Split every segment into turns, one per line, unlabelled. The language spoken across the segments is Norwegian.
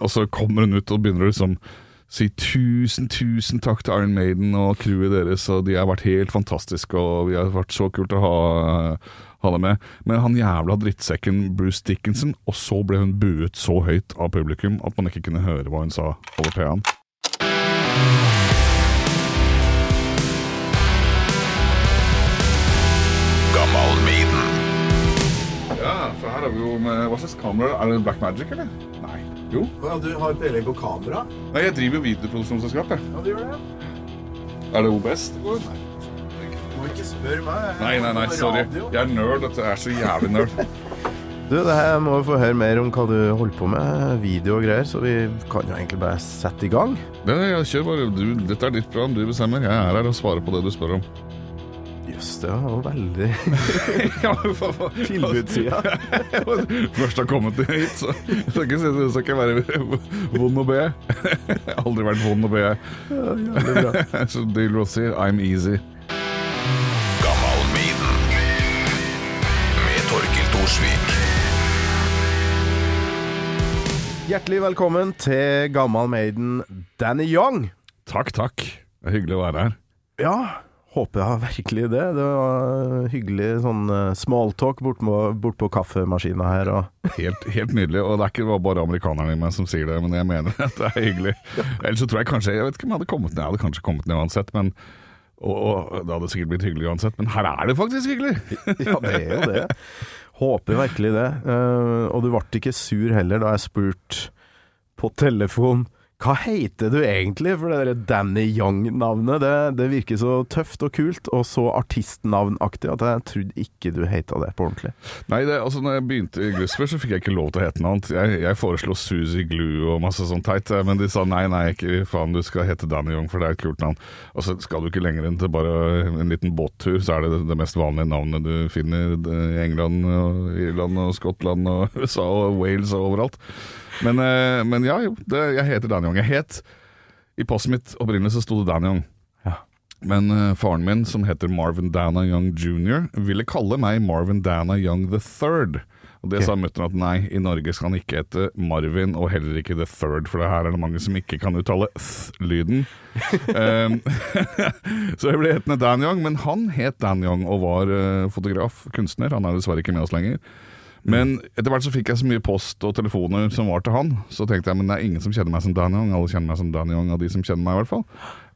Og så kommer hun ut og begynner å liksom si tusen, tusen takk til Iron Maiden og crewet deres, og de har vært helt fantastiske, og vi har vært så kult å ha, ha det med. Men han jævla drittsekken Bruce Dickinson, og så ble hun buet så høyt av publikum at man ikke kunne høre hva hun sa over P-en. Er vi jo med Hva slags kamera? Er det Black Magic, eller? Nei. Jo.
Ja, du har peiling på kamera?
Nei, jeg driver jo videoproduksjonsselskap, jeg.
Ja, du gjør det.
Er det OBS det går? Nei.
Du må ikke spørre meg. jeg
Nei, nei, nei, sorry. Jeg er nerd. Dette er så jævlig nerd.
Du, det her må vi få høre mer om hva du holder på med, video og greier, så vi kan jo egentlig bare sette i gang.
Det, jeg kjør bare. Du, dette er ditt program, du bestemmer. Jeg er her og svarer på det du spør om.
Jøss, det var jo veldig tilbudssida.
Først har kommet hit, så det skal ikke, si- det skal ikke være vond å be. Aldri vært vond å be.
Bra.
Så Dale Rossi, I'm easy.
Hjertelig velkommen til Gammal Maiden Danny Young.
Takk, takk. Det er hyggelig å være her.
Ja, håper jeg virkelig det. Det var hyggelig sånn eh, smalltalk bortpå bort på kaffemaskina her. Og
Helt, helt nydelig. Og det er ikke bare amerikanerne i meg som sier det, men jeg mener at det er hyggelig. Ellers så tror jeg kanskje Jeg vet ikke om jeg hadde kommet ned, jeg hadde kanskje kommet ned uansett, men og, det hadde sikkert blitt hyggelig uansett, men her er det faktisk hyggelig!
ja, det er jo det. Håper virkelig det. Eh, og du ble ikke sur heller da jeg spurte på telefon hva heter du egentlig? For det der Danny Young-navnet, det, det virker så tøft og kult, og så artistnavnaktig at jeg trodde ikke du heta det på ordentlig.
Nei, det, altså når jeg begynte i Glusper, så fikk jeg ikke lov til å hete noe annet. Jeg, jeg foreslo Suzy Glue og masse sånt teit, eh, men de sa nei, nei, ikke faen, du skal hete Danny Young, for det er et kult navn. Og så skal du ikke lenger enn til bare en liten båttur, så er det det mest vanlige navnet du finner i England og Irland og Skottland og USA og Wales og overalt. Men, eh, men ja, jo, det, jeg heter Dan Young. Jeg het I passet mitt opprinnelig så sto det Dan Young.
Ja.
Men uh, faren min, som heter Marvin Dana Young jr., ville kalle meg Marvin Dana Young the Third. Og det
okay.
sa mutter'n at nei, i Norge skal han ikke hete Marvin, og heller ikke The Third, for det her er det mange som ikke kan uttale th-lyden. um, så jeg ble hetende Dan Young, men han het Dan Young og var uh, fotograf, kunstner. Han er dessverre ikke med oss lenger. Men etter hvert så fikk jeg så mye post og telefoner som var til han, så tenkte jeg men det er ingen som kjenner meg som Dan Young, alle kjenner meg som Dan Young av de som kjenner meg i hvert fall.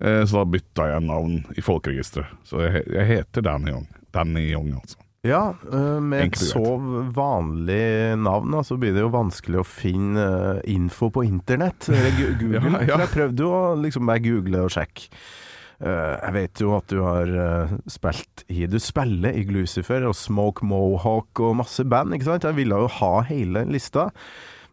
Eh, så da bytta jeg navn i folkeregisteret. Så jeg, jeg heter Danny Young. Danny Young, altså.
Ja, eh, med et så vanlig navn, så så blir det jo vanskelig å finne eh, info på internett. Google.
Ja, ja.
For jeg prøvde jo å liksom bare google og sjekke. Eh, jeg vet jo at du har eh, spilt i Du spiller i Glucifer og Smoke Mohawk og masse band, ikke sant? Jeg ville jo ha hele lista.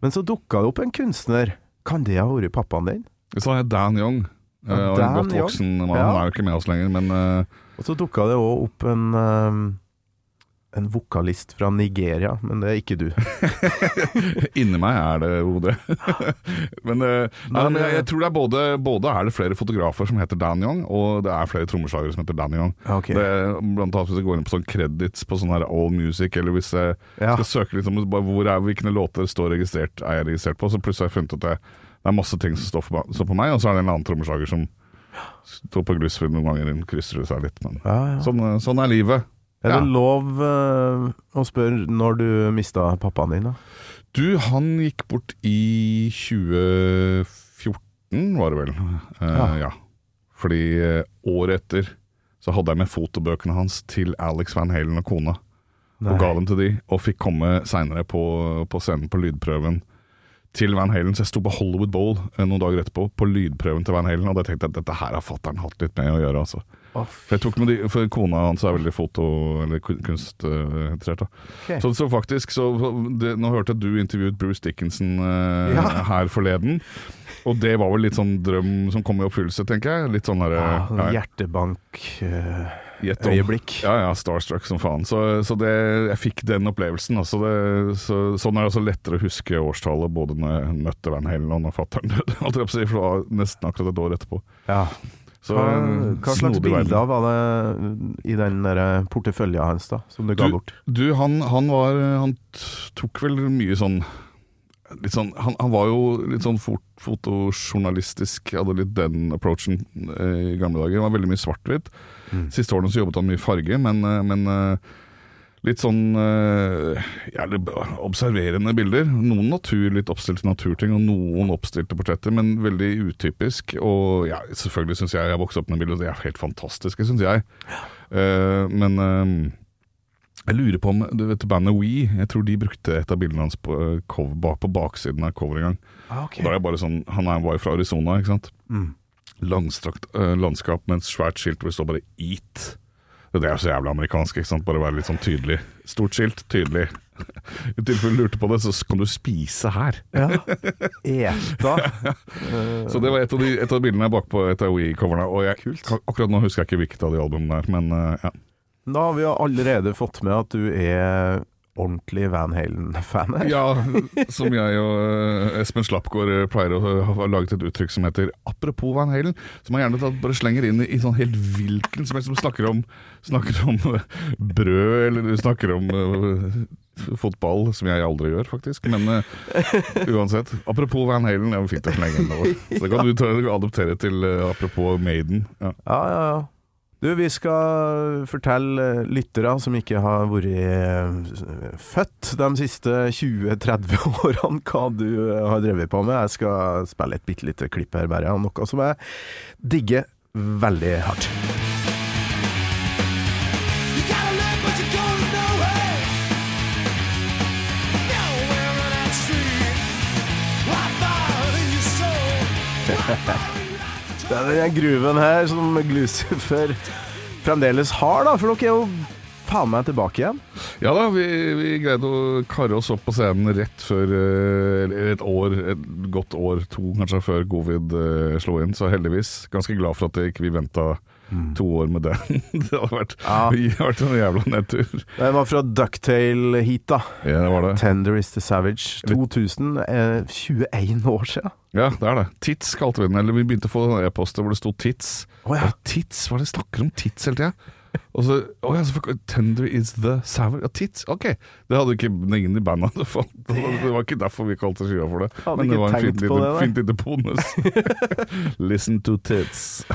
Men så dukka det opp en kunstner. Kan det ha vært pappaen din?
Så har jeg Dan Young.
Uh,
Dan og en godt voksen mann.
Ja.
Han er jo ikke med oss lenger, men uh...
Og så dukka det òg opp en eh, en vokalist fra Nigeria, men det er ikke du.
inni meg er det jo det. men eh, nei,
Men,
men jeg,
eh,
jeg tror det er både, både er det flere fotografer som heter Dan Young, og det er flere trommeslagere som heter Dan Young.
Okay.
Det blant annet hvis jeg går inn på sånn credits på sånn her All Music, eller hvis jeg
Ja.
skal søke litt om hvor er, hvilke låter står registrert, er jeg registrert på, så plutselig har jeg funnet at det, det er masse ting som står, for, står på meg, og så er det en annen trommeslager som står på glussfilm noen ganger, krysser det seg litt, men
Ja, ja.
sånn, eh, sånn er livet.
Er det lov uh, å spørre når du mista pappaen din, da?
Du, han gikk bort i 2014, var det vel. Uh,
Ja.
ja. Fordi eh, året etter så hadde jeg med fotobøkene hans til Alex Van Halen og kona. Og ga dem til de, og fikk komme seinere på, på scenen på lydprøven til Van Halen. Så jeg sto på Hollywood Bowl noen dager etterpå, på lydprøven til Van Halen, og da tenkte jeg at dette her har fatter'n hatt litt med å gjøre, altså. Med de, for kona hans er veldig foto- eller kunstinteressert. da.
Ok.
Så, så faktisk, så det, Nå hørte jeg at du intervjuet Bruce Dickinson eh,
Ja.
her forleden. Og det var vel litt sånn drøm som kom i oppfyllelse, tenker jeg. Litt sånn der,
ja,
ja,
Hjertebank
øh,
øyeblikk.
Ja, ja, starstruck som faen. Så, så det, jeg fikk den opplevelsen. Altså det, så, sånn er det også lettere å huske årstallet, både når jeg møtte Van Halen og når fatter'n døde. For det var nesten akkurat et år etterpå.
Ja.
Så,
Hva, hva slags bilder var det i den der eh, porteføljen hans, da, som du ga
Du-
bort?
Du, han, han var Han tok vel mye sånn litt sånn, han, han var jo litt sånn fort, fotojournalistisk, hadde litt den approachen eh, i gamle dager. Han var veldig mye svart-hvitt. Siste årene så jobbet han mye farge, men, eh, men eh, litt sånn eh, ja, observerende bilder. Noen natur, litt oppstilte naturting, og noen oppstilte portretter, men veldig utypisk. Og ja, selvfølgelig syns jeg jeg har vokst opp med bilder, og de er helt fantastiske, syns jeg. Eh, men eh, jeg lurer på om du vet bandet We Jeg tror de brukte et av bildene hans på, cover, bak, på baksiden av coveret en gang.
Ah,
Og da er jeg bare sånn Han var jo fra Arizona, ikke sant?
Mm.
Langstrakt uh, landskap med et svært skilt hvor det står bare 'Eat'. Det er jo så jævlig amerikansk. ikke sant? Bare være litt sånn tydelig. Stort skilt, tydelig. I tilfelle du lurte på det, så kan du spise her.
Ja. Eta.
Så det var et av, de, et av bildene bakpå et av We-coverne. Og jeg, akkurat nå husker jeg ikke hvilket av de albumene der, er, men eh, ja.
Da har vi allerede fått med at du er ordentlig Van Halen-fan her.
Ja, som jeg og eh, Espen Slappgård eh, pleier å ha laget et uttrykk som heter 'apropos Van Halen', som jeg gjerne bare slenger inn i, sånn helt hvilken som helst som snakker om, snakker om eh, brød, eller snakker om fotball, som jeg aldri gjør, faktisk. Men uh, uansett. Apropos Van Halen, det jo fint å slenge inn det. Så det kan du ta, adoptere til uh, apropos Maiden. Ja.
Ja, ja, ja. Du, vi skal fortelle lyttere som ikke har vært eh, født de siste 20-30 årene, hva du eh, har drevet på med. Jeg skal spille et bitte lite klipp her, bare, av noe som jeg digger veldig hardt.
Live,
Det er den grooven her som Glucifer fremdeles har, da, for dere er jo faen meg tilbake igjen.
Ja da, vi, vi greide å karre oss opp på scenen rett før eh, Eller et år, et godt år, to kanskje før covid eh, slo inn. Så heldigvis. Ganske glad for at vi ikke vi venta to år med den. det hadde vært,
Ja.
vært en jævla nedtur.
Den var fra Ducktail Heat, da.
Ja, det var det.
Tender is the Savage. 2000. Eh, 21 år siden.
Ja, det er det. Tits kalte vi den. Eller vi begynte å få e-poster hvor det sto tits.
Oh, ja.
Tits? Hva er det de snakker om tits hele tida? Og så, oh ja, så for- Tender is the savage. Ja, tits. Ok. Det hadde ikke ingen i bandet hadde fått. Det var ikke derfor vi kalte skiva for det.
Hadde
Men det var en fint lite, fint lite bonus. Listen to tits.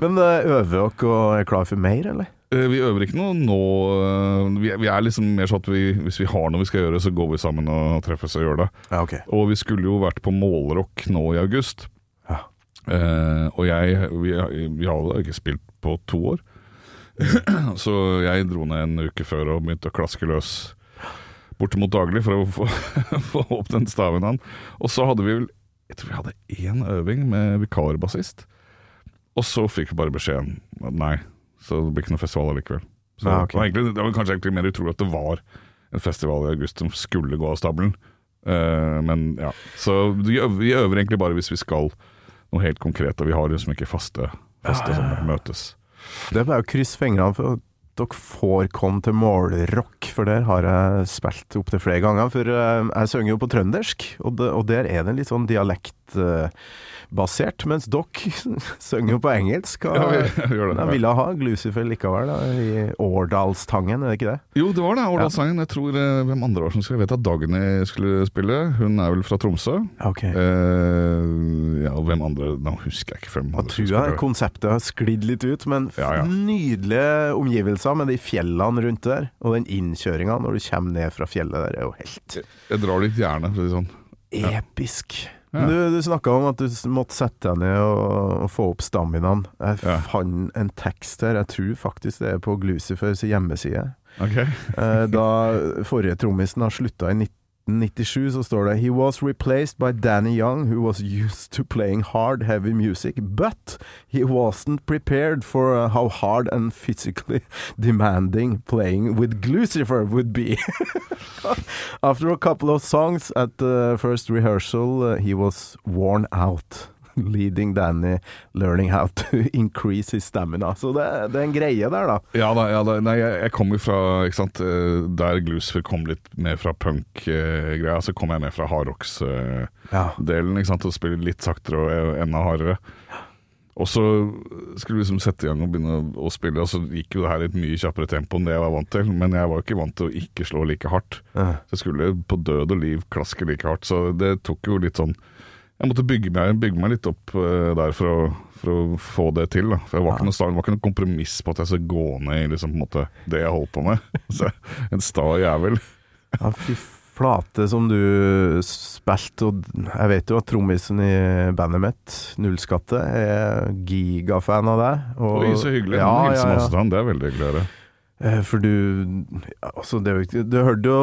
Men eh, øver dere og er klar for mer, eller?
Eh, Vi øver ikke noe nå. eh, Vi er, er liksom mer sånn at vi, hvis vi har noe vi skal gjøre, så går vi sammen og treffes og gjør det.
Ja, okay.
Og vi skulle jo vært på Målrock nå i august.
Ja.
Eh, og jeg vi, vi har jo ikke spilt på to år. så jeg dro ned en uke før og begynte å klaske løs bortimot daglig for å få, få opp den staven han. Og så hadde vi vel Jeg tror vi hadde én øving med vikarbassist. Og så fikk vi bare beskjeden nei, så det blir ikke noe festival allikevel. Så
Ja, okay.
det, var egentlig, det var kanskje egentlig mer utrolig at det var en festival i august som skulle gå av stabelen. Uh, men ja, så vi øver, vi øver egentlig bare hvis vi skal noe helt konkret, og vi har liksom ikke faste, faste
Ja, ja, ja.
sånne møtes.
Det er bare å krysse fingrene for dere får komme til Målrock, for der har jeg spilt opptil flere ganger. For eh, jeg synger jo på trøndersk, og, de, og der er det litt sånn dialektbasert, mens dere synger jo på engelsk. Og,
Ja, vi, gjør det. Ja.
ville ha Glucifer likevel, da, i Årdalstangen, er det ikke det?
Jo, det var det, Årdalssangen. Jeg tror eh, hvem andre var som skulle Jeg vet at Dagny skulle spille. Hun er vel fra Tromsø.
Okay.
Eh, ja, og hvem andre Nå husker jeg ikke hvem andre.
Jeg
tror
jeg konseptet har sklidd litt ut, men
Ja, ja.
nydelige omgivelser med de fjellene rundt der, og den innkjøringa når du kommer ned fra fjellet der, er jo helt
Jeg drar litt gjerne, for å si det sånn.
episk.
Ja.
Du, du snakka om at du måtte sette deg ned og, og få opp staminaen. Jeg
Ja.
fant en tekst her, jeg tror faktisk det er på Glucifers hjemmeside.
Ok.
Eh, da forrige trommisen har slutta i 1997, så står det He was replaced by Danny Young, who was used to playing hard, heavy music, but he wasn't prepared for uh, how hard and physically demanding playing with Glucifer would be. After a couple of songs at the first rehearsal, uh, he was worn out. Leading Danny learning how to increase his stamina. Så det, det er en greie der, da.
Ja da, ja da. Nei, jeg, jeg kom jo fra ikke sant, eh, Der Glucifer kom litt mer fra punk-greia, så kom jeg mer fra hardrocks-delen.
Ja.
ikke sant, Og spiller litt saktere og enda hardere. Og så skulle vi liksom sette i gang og begynne å, spille, og så gikk jo det her i et mye kjappere tempo enn det jeg var vant til. Men jeg var jo ikke vant til å ikke slå like hardt.
Ja.
Så jeg skulle på død og liv klaske like hardt. Så det tok jo litt sånn Jeg måtte bygge meg, bygge meg litt opp uh, der for å, for å få det til. Da. For det var, ikke noe, det var ikke noe kompromiss på at jeg skulle gå ned i liksom, måte, det jeg holdt på med. Så, en sta jævel.
Ja, fy flate som du spilte, og jeg vet jo at trommisen i bandet mitt, Nullskatte, er gigafan av deg. Og,
Oi, så hyggelig.
Ja,
Ja,
ja,
masse det er veldig hyggelig å høre.
Eh, For du altså det Du hørte jo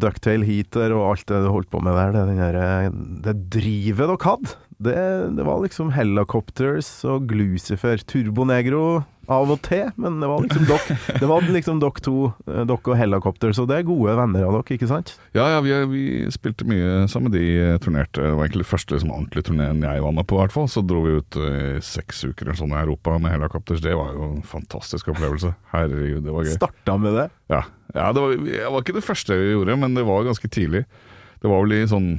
Ducktail Heater og alt det du holdt på med der. Det, der, det drivet dere hadde. Det, det var liksom Helicopters og Glucifer. Turbonegro av og til, men det var liksom dere Det var liksom dere to, eh, dere og Helicopters, så det er gode venner av dere, ikke sant?
Ja, ja, vi, vi spilte mye sammen. De eh, turnerte. Det var egentlig den første liksom, ordentlige turneen jeg var med på, i hvert fall. Så dro vi ut i i seks uker eller sånn i Europa med Helicopters. Det var jo en fantastisk opplevelse. Herregud, det var gøy.
Starta med det.
Ja, ja det, var, det var ikke det første vi gjorde, men det var ganske tidlig. Det var vel i sånn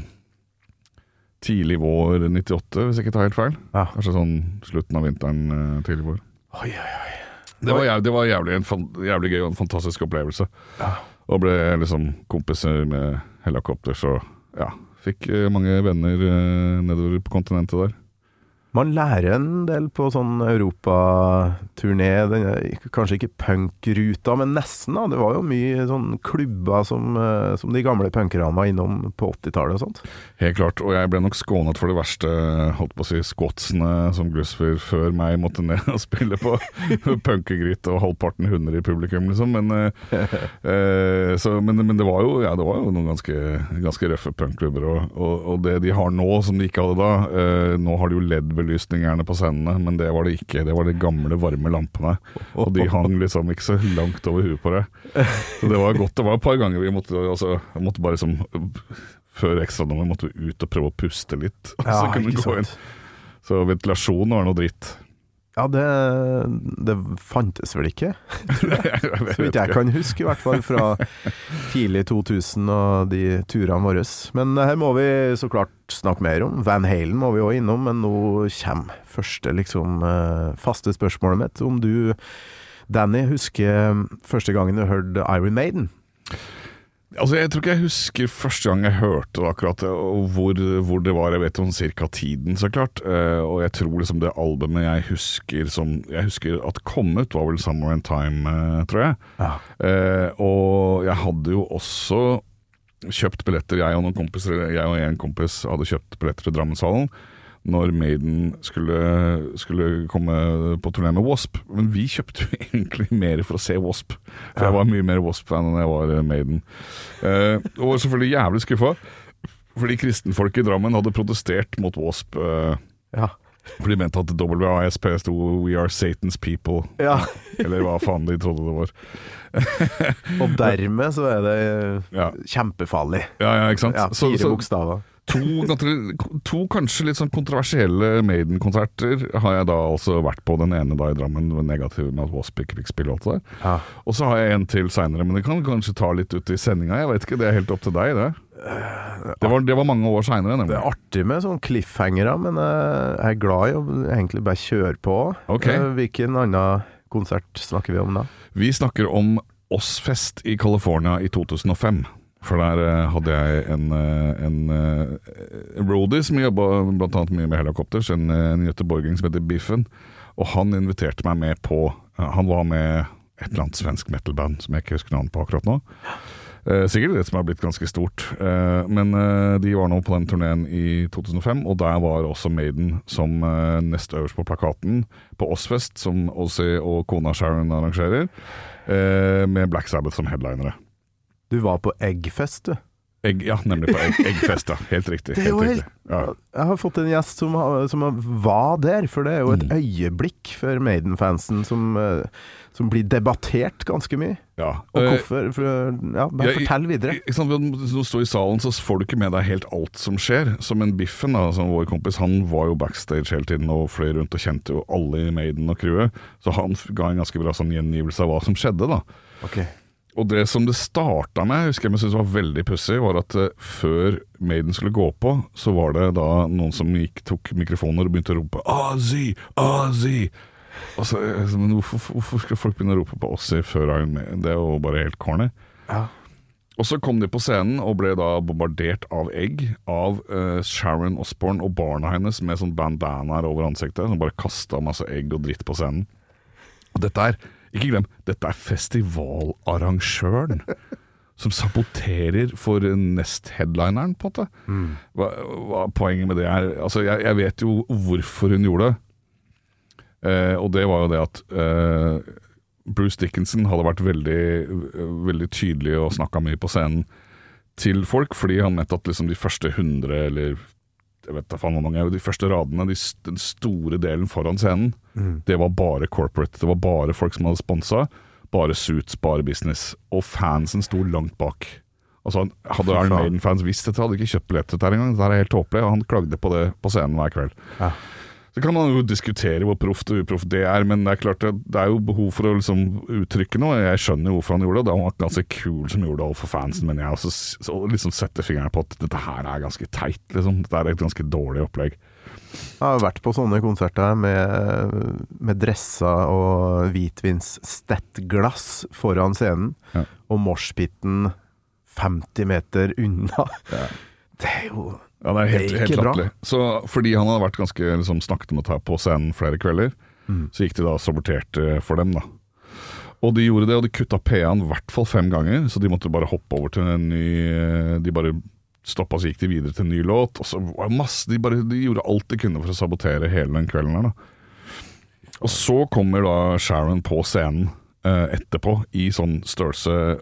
tidlig vår 98, hvis jeg ikke tar helt feil.
Ja.
Kanskje sånn slutten av vinteren, eh, tidlig vår.
Oi, oi, oi.
Det var, jævlig, det var jævlig, en jævlig gøy og en fantastisk opplevelse. Og ble liksom kompiser med helikopter, så ja. Fikk eh, mange venner eh, nedover på kontinentet der.
Man lærer en del på sånn europaturné. Kanskje ikke punkruta, men nesten. da. Det var jo mye sånn klubber som, eh, som de gamle punkerne var innom på 80-tallet og sånt.
Helt klart, og jeg ble nok skånet for det verste, holdt på å si, skotsene som Glusfer før meg måtte ned og spille på. Punkegryte og halvparten hunder i publikum, liksom. Men, eh, eh, så, men, men det var jo, ja, det var jo noen ganske, ganske røffe punkklubber. Og, og, og det de har nå, som de ikke hadde da eh, Nå har de jo LED-belysning gjerne på scenene, men det var det ikke. Det var de gamle, varme lampene. Og de hang liksom ikke så langt over huet på det. Så det var godt. Det var et par ganger vi måtte, altså, måtte bare liksom før ekstranummer måtte vi ut og prøve å puste litt. Og så kunne vi gå inn. Så ventilasjon var noe dritt.
Ja, det, det fantes vel ikke? Så vidt jeg kan huske, i hvert fall fra tidlig 2000 og de turene våre. Men her må vi så klart snakke mer om. Van Halen må vi òg innom, men nå kommer første liksom eh, faste spørsmålet mitt. Om du, Danny, husker første gangen du hørte Iron Maiden?
Altså, Jeg tror ikke jeg husker første gang jeg hørte det akkurat, og hvor, hvor det var. Jeg vet om cirka tiden, så klart. Eh, og jeg tror liksom det albumet jeg husker som Jeg husker at kom ut, var vel 'Summer in Time', eh, tror jeg.
Ja.
Eh, og jeg hadde jo også kjøpt billetter, jeg og noen kompiser, jeg og en kompis hadde kjøpt billetter til Drammenshallen når Maiden skulle, skulle komme på turné med Wasp. Men vi kjøpte jo egentlig mer for å se Wasp. For jeg var mye mer Wasp-fan enn jeg var eh, Maiden. Eh, og var selvfølgelig jævlig skuffa. Fordi kristenfolk i Drammen hadde protestert mot Wasp. Eh,
Ja.
For de mente at WASP sto We are Satan's people.
ja.
Eller hva faen de trodde det var.
Og dermed så er det
Ja,
kjempefarlig.
ja, ja ikke sant?
Ja, fire
så-
bokstaver.
To, to kanskje litt sånn kontroversielle Maiden-konserter har jeg da altså vært på. Den ene da i Drammen, negativ med at Wasp ikke fikk spille alt det der.
Ja.
Og så har jeg en til seinere, men det kan kanskje ta litt ut i sendinga. Jeg vet ikke, Det er helt opp til deg, det. Det var, det var mange år seinere,
Det er artig med sånne cliffhangere, men jeg er glad i å egentlig bare kjøre på.
Ok.
Eh, Hvilken annen konsert snakker vi om da?
Vi snakker om Ozzfest i California i 2005. For der eh, hadde jeg en, eh, en, en roadie som jobba bl.a. mye med helikopter, en, en som heter Biffen. Og han inviterte meg med på Han var med et eller annet svensk metal-band som jeg ikke husker navnet på akkurat nå. Eh, sikkert det som har blitt ganske stort. Eh, men eh, de var nå på den turneen i 2005, og der var også Maiden som nest øverst på plakaten på Ozzfest, som Ozzy og kona Sharon arrangerer, med Black Sabbath som headlinere.
Du var på Eggfest, du.
Egg, ja, nemlig på egg, Eggfest, da. Helt riktig. Helt riktig. Ja.
Jeg har fått en gjest som, som var der, for det er jo et
Mm.
øyeblikk for Maiden-fansen som, eh, som blir debattert ganske mye.
Ja.
Og
Eh,
hvorfor? For, ja, bare fortell videre.
Når du står i salen, så får du ikke med deg helt alt som skjer. Som en Biffen, da, som vår kompis, han var jo backstage hele tiden og fløy rundt og kjente jo alle i Maiden og crewet. Så han ga en ganske bra sånn gjengivelse av hva som skjedde, da.
Ok.
Og det som det starta med, husker jeg jeg syntes var veldig pussig, var at eh, før Maiden skulle gå på, så var det da noen som gikk, tok mikrofoner og begynte å rope Ozzy, Ozzy. Og så, eh, men hvorfor, hvorfor skal folk begynne å rope på Ozzy før Iron Maiden? Det er jo bare helt corny.
Ja.
Og så kom de på scenen og ble da bombardert av egg av eh, Sharon Osborne og barna hennes med sånn bandanaer over ansiktet, som bare kasta masse egg og dritt på scenen. Og dette er, ikke glem, dette er festivalarrangøren som saboterer for nest-headlineren, på en måte. Hva, hva poenget med det er Altså, jeg, jeg vet jo hvorfor hun gjorde det. Eh, og det var jo det at eh, Bruce Dickinson hadde vært veldig, veldig tydelig og snakka mye på scenen til folk, fordi han mente at liksom de første hundre, eller jeg vet da faen hvor mange, de første radene, de, den store delen foran scenen, det var bare corporate. Det var bare folk som hadde sponsa. Bare suits, bare business. Og fansen sto langt bak. Altså, hadde Iron. Maiden-fans visst dette, hadde de ikke kjøpt billett til dette engang. Dette er helt tåpelig, og han klagde på det på scenen hver kveld.
Ja.
Så kan man jo diskutere hvor proft og uproft det er, men det er klart det, det er jo behov for å liksom uttrykke noe. Jeg skjønner jo hvorfor han gjorde det, og han var ganske kul som gjorde det overfor fansen, men jeg også så liksom setter fingeren på at dette her er ganske teit, liksom. Dette er et ganske dårlig opplegg.
Jeg har vært på sånne konserter med, med dresser og hvitvins-stettglass foran scenen,
Ja.
og moshpiten 50 meter unna. Det er jo
Ja, det er helt,
Det er
helt latterlig. Så fordi han hadde vært ganske liksom, snakket om å ta på scenen flere kvelder,
Mm.
så gikk de da og saboterte for dem, da. Og de gjorde det, og de kutta PA-en i hvert fall fem ganger, så de måtte bare hoppe over til en ny De bare stoppa, så gikk de videre til en ny låt. Og så var det masse De, bare, de gjorde alt de kunne for å sabotere hele den kvelden her, da. Og så kommer da Sharon på scenen eh, etterpå i sånn størrelse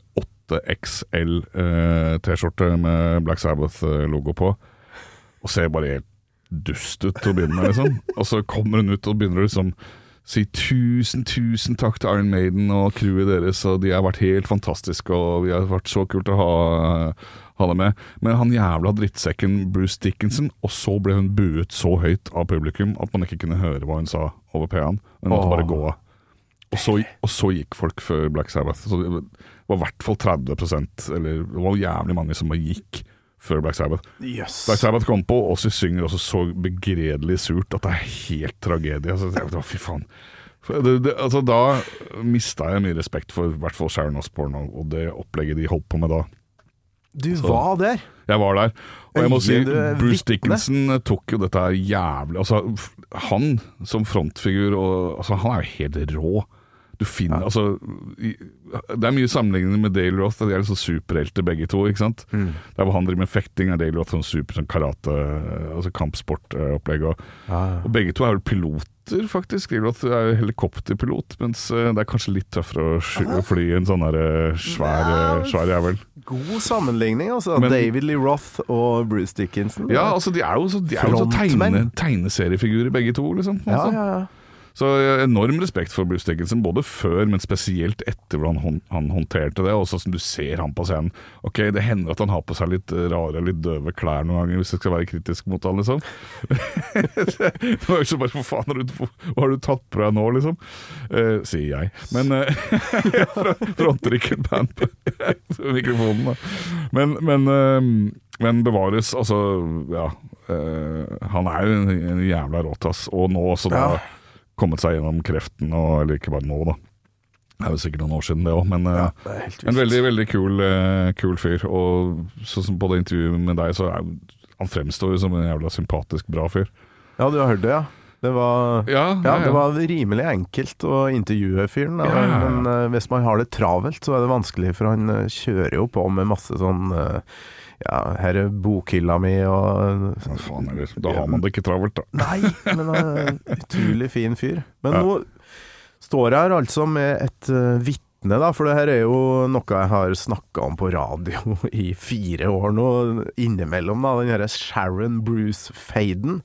8XL eh, T-skjorte med Black Sabbath-logo på, og ser bare helt dust ut til å begynne med, liksom. Og så kommer hun ut og begynner å liksom si tusen, tusen takk til Iron Maiden og crewet deres, og de har vært helt fantastiske, og vi har vært så kult å ha, ha det med. Men han jævla drittsekken Bruce Dickinson, og så ble hun buet så høyt av publikum at man ikke kunne høre hva hun sa over P-en. Hun måtte bare gå av. Og så, og så gikk folk før Black Sabbath. Så var i hvert fall 30 eller det var jævlig mange som bare gikk før Black Sabbath.
Yes.
Black Sabbath kom på, og så synger også så begredelig surt at det er helt tragedie. Altså, jeg vet fy faen. Det, det, altså, da mista jeg mye respekt for i hvert fall Sharon Osbourne og, det opplegget de holdt på med da.
Du var der!
Jeg var der. Og jeg må si,
er
Bruce. Dickinson tok jo dette her jævlig Altså, han som frontfigur og, altså, Han er jo helt rå. Du finner Altså Det er mye sammenlignende med Dale Roth. De er liksom superhelter begge to. ikke sant?
Mm.
Der hvor han driver med fekting, er Dale Roth sånn super sånn karate, altså kampsportopplegg. Og,
Ja, ja.
og begge to er vel piloter, faktisk. Dale Roth er helikopterpilot, mens eh, det er kanskje litt tøffere å fly en sånn der, eh, svær, ja. svær jævel.
God sammenligning, altså.
Men-
David Lee Roth og Bruce Dickinson.
Ja, altså de er jo så, de er jo så tegne, tegneseriefigurer begge to, liksom.
ja,
Altså.
ja, ja.
Så enorm respekt for Bruce Dickinson, både før, men spesielt etter hvordan han, håndterte det. Og sånn som du ser han på scenen. Ok, Det hender at han har på seg litt rare, litt døve klær noen ganger, hvis jeg skal være kritisk mot han, liksom. det var så bare For faen, har du, hva har du tatt på deg nå, liksom? Uh, sier jeg. Men uh, Fronter ikke et band på mikrofonen, da. Men, men, uh, men bevares, altså Ja. Uh, han er jo en, en jævla råtass. Og nå også da
Ja.
Kommet seg gjennom kreften, og, eller ikke bare nå, da. Det er jo sikkert noen år siden det òg, men ja,
Det er
en veldig veldig kul, uh, kul fyr. Og sånn som på det intervjuet med deg, så er han fremstår jo som en jævla sympatisk bra fyr.
Ja, du har hørt det, ja? Det var
Ja,
Ja, det var rimelig enkelt å intervjue fyren. Men uh, hvis man har det travelt, så er det vanskelig, for han uh, kjører jo på med masse sånn eh, Ja, her er bokhylla mi og
ja, faen? Da har man det ikke travelt, da.
Nei, men er utrolig fin fyr. Men
Ja.
nå står jeg her altså med et uh, vitne, da, for det her er jo noe jeg har snakka om på radio i fire år nå, innimellom, da, den herre Sharon Bruce-faden.